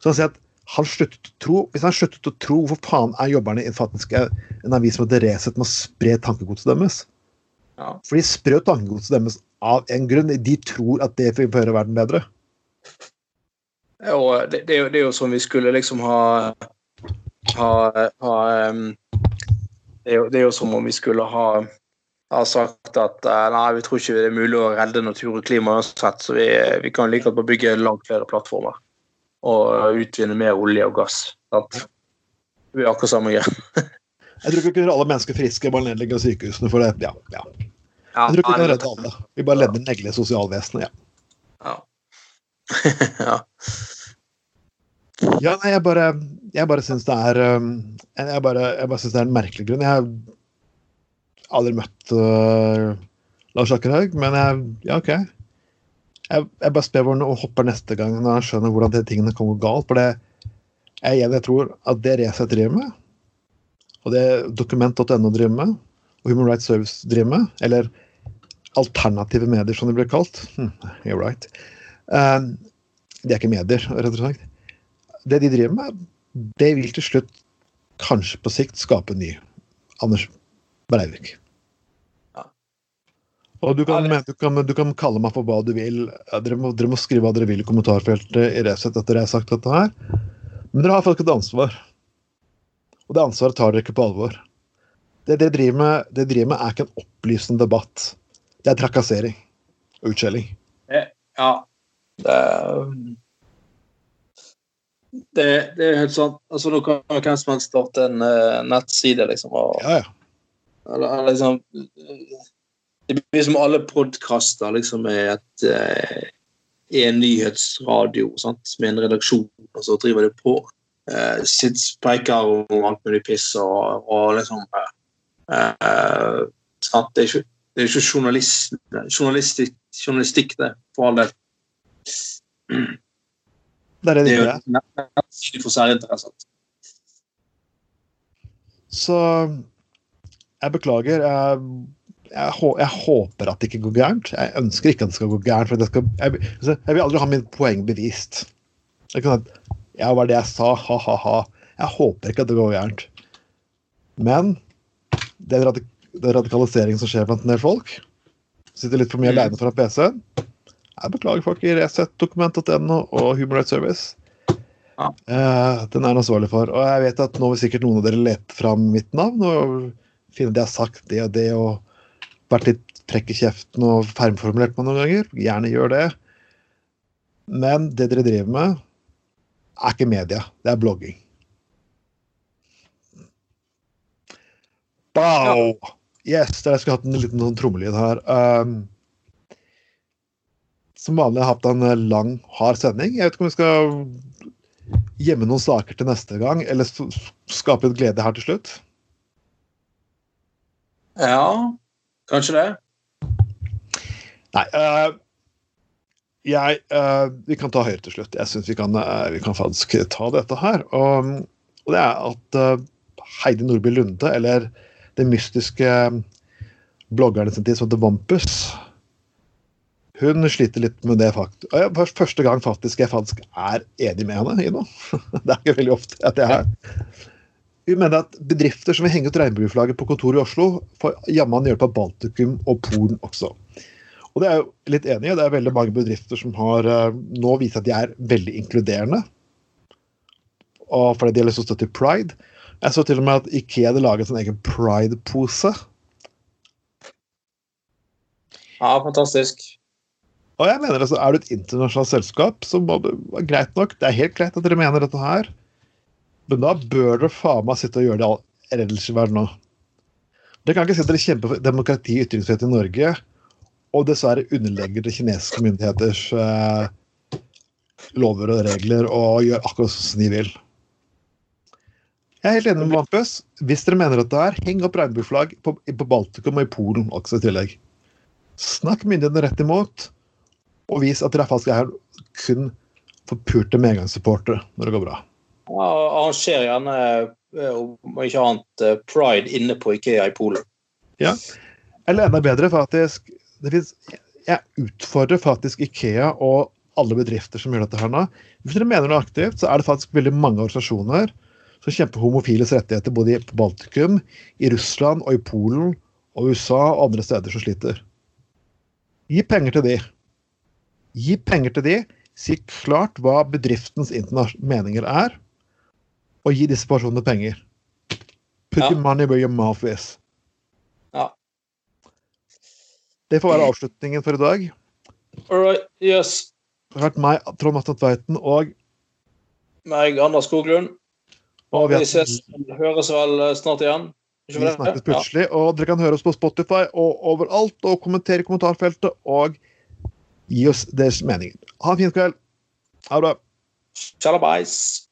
Så han sier at han sluttet å tro, Hvis han sluttet å tro, hvorfor faen er jobberne i faktisk en avis som heter Resett med å spre tankegodset deres? Ja. For de jo tankegodset deres av en grunn. De tror at det vil gjøre verden bedre. Og det, det, er jo, det er jo som vi skulle liksom ha ha, ha um, det, er jo, det er jo som om vi skulle ha, ha sagt at eh, nei, vi tror ikke det er mulig å redde natur og klima uansett, så vi, vi kan like godt bygge langt flere plattformer og utvinne mer olje og gass. Sant? Det blir akkurat samme greia. <laughs> Jeg tror ikke vi kan gjøre alle mennesker friske, bare nedlegge sykehusene for det. Ja, ja. Ja, Jeg tror ikke vi kan redde alle. Vi bare ledder negle sosialvesenet. Ja. Ja. <laughs> ja. Ja, nei, jeg bare, jeg bare syns det er Jeg bare, jeg bare synes det er en merkelig grunn. Jeg har aldri møtt uh, Lars Akkerhaug, men jeg, ja, OK. Jeg, jeg bare spør hvordan han hopper neste gang når han skjønner hvordan de tingene gå galt. For det jeg, jeg tror at det Resett driver med, og det dokument.no driver med, og Human Rights Service driver med, eller alternative medier, som de blir kalt hm, You're right. Um, de er ikke medier, rett og slett det de driver med, det vil til slutt kanskje på sikt skape en ny Anders Breivik. Ja. Og du kan, du, kan, du kan kalle meg for hva du vil. Dere må, dere må skrive hva dere vil i kommentarfeltet i Resett etter jeg har sagt dette her. Men dere har faktisk et ansvar. Og det ansvaret tar dere ikke på alvor. Det dere driver med, det driver med er ikke en opplysende debatt. Det er trakassering og utskjelling. Ja. Det, det, det er helt sant. Altså, nå kan hvem som helst starte en uh, nettside, liksom. Og, Ja, ja. Eller, liksom Det blir som alle podkaster liksom er et eh, en nyhetsradio sant? med en redaksjon, og så driver de på. Eh, sits, spreker om alt mulig piss og, og liksom eh, eh, sant? Det er ikke, det er ikke journalist, journalistikk, journalistikk, det, for all del. Det er det Det det er jo er. for særinteresser. Så jeg beklager. Jeg, jeg, jeg håper at det ikke går gærent. Jeg ønsker ikke at det skal gå gærent. For det skal, jeg, altså, jeg vil aldri ha min poeng bevist. Jeg kan si ja, var det jeg sa, ha-ha-ha. Jeg håper ikke at det går gærent. Men den, radik den radikaliseringen som skjer blant en del folk, sitter litt for mye Mm. alene foran PC-en Jeg beklager folk i Resett, dokument.no og Human Rights Service. Ja. Uh, den er han ansvarlig for. Og jeg vet at nå vil sikkert noen av dere lete fram mitt navn og finne det jeg har sagt det og det og vært litt frekk i kjeften og fermformulert meg noen ganger. Gjerne gjør det. Men det dere driver med, er ikke media. Det er blogging. Bow! Yes, jeg skulle hatt en liten sånn trommelyd her. Um, som vanlig har jeg hatt en eh, lang, hard sending. Jeg vet ikke om vi skal gjemme noen saker til neste gang, eller skape litt glede her til slutt. Ja, kanskje det. Nei. uh, jeg uh, Vi kan ta Høyre til slutt. Jeg syns vi, eh, vi kan faktisk ta dette her. Og, og det er at Heidi Nordby Lunde, eller den mystiske bloggeren sin tid som heter Vampus Hun sliter litt med det fakt. Første gang faktisk jeg faktisk er enig med henne i noe. <laughs> Det er ikke veldig ofte at jeg er. Vi mener at bedrifter som vil henge ut regnbueflagget på kontoret i Oslo, får jammen hjelp av Baltikum og Polen også. Og det er jo litt enig i. Det er veldig mange bedrifter som har eh, nå vist at de er veldig inkluderende. Og fordi de har lyst til å støtte pride. Jeg så til og med at Ikea hadde laget en egen pride-pose. Ja, fantastisk. Og jeg mener altså, Er du et internasjonalt selskap, så må det være greit nok. Det er helt greit at dere mener dette her, men da bør dere faen meg sitte og gjøre det ellers i verden òg. Dere kan ikke si at dere kjemper for demokrati og ytringsfrihet i Norge, og dessverre underlegger det kinesiske myndigheters eh, lover og regler og gjør akkurat som de vil. Jeg er helt enig med Vampus. Hvis dere mener at det er, heng opp regnbueflagg på, på Baltikum og i Polen også i tillegg. Snakk myndighetene rett imot, og vis at dere faktisk er kun forpurte medgangssupportere når det går bra. Ja, Arranger gjerne, eh, om ikke annet, eh, pride inne på Ikea i Polen. Ja. Eller enda bedre, faktisk finnes, Jeg utfordrer faktisk Ikea og alle bedrifter som gjør dette her nå. Hvis dere mener noe aktivt, så er det faktisk veldig mange organisasjoner som kjemper homofiles rettigheter både i Baltikum, i Russland og i Polen og USA og andre steder som sliter. Gi penger til de. Gi penger til de. Si klart hva bedriftens meninger er, og gi disse personene penger. Put Ja. your money where your mouth is. Ja. Det får være avslutningen for i dag. All right, yes. Det har vært meg, Trond Atten Tveiten, og, Meg, Anders Skoglund. og Vi vi, ses, høres vel eh, snart igjen. Vi snakkes snakkes Ja. plutselig. Og dere kan høre oss på Spotify og overalt, og kommentere i kommentarfeltet, og gi oss deres meninger. Ha en fin kveld. Ha det bra. Tjalabais.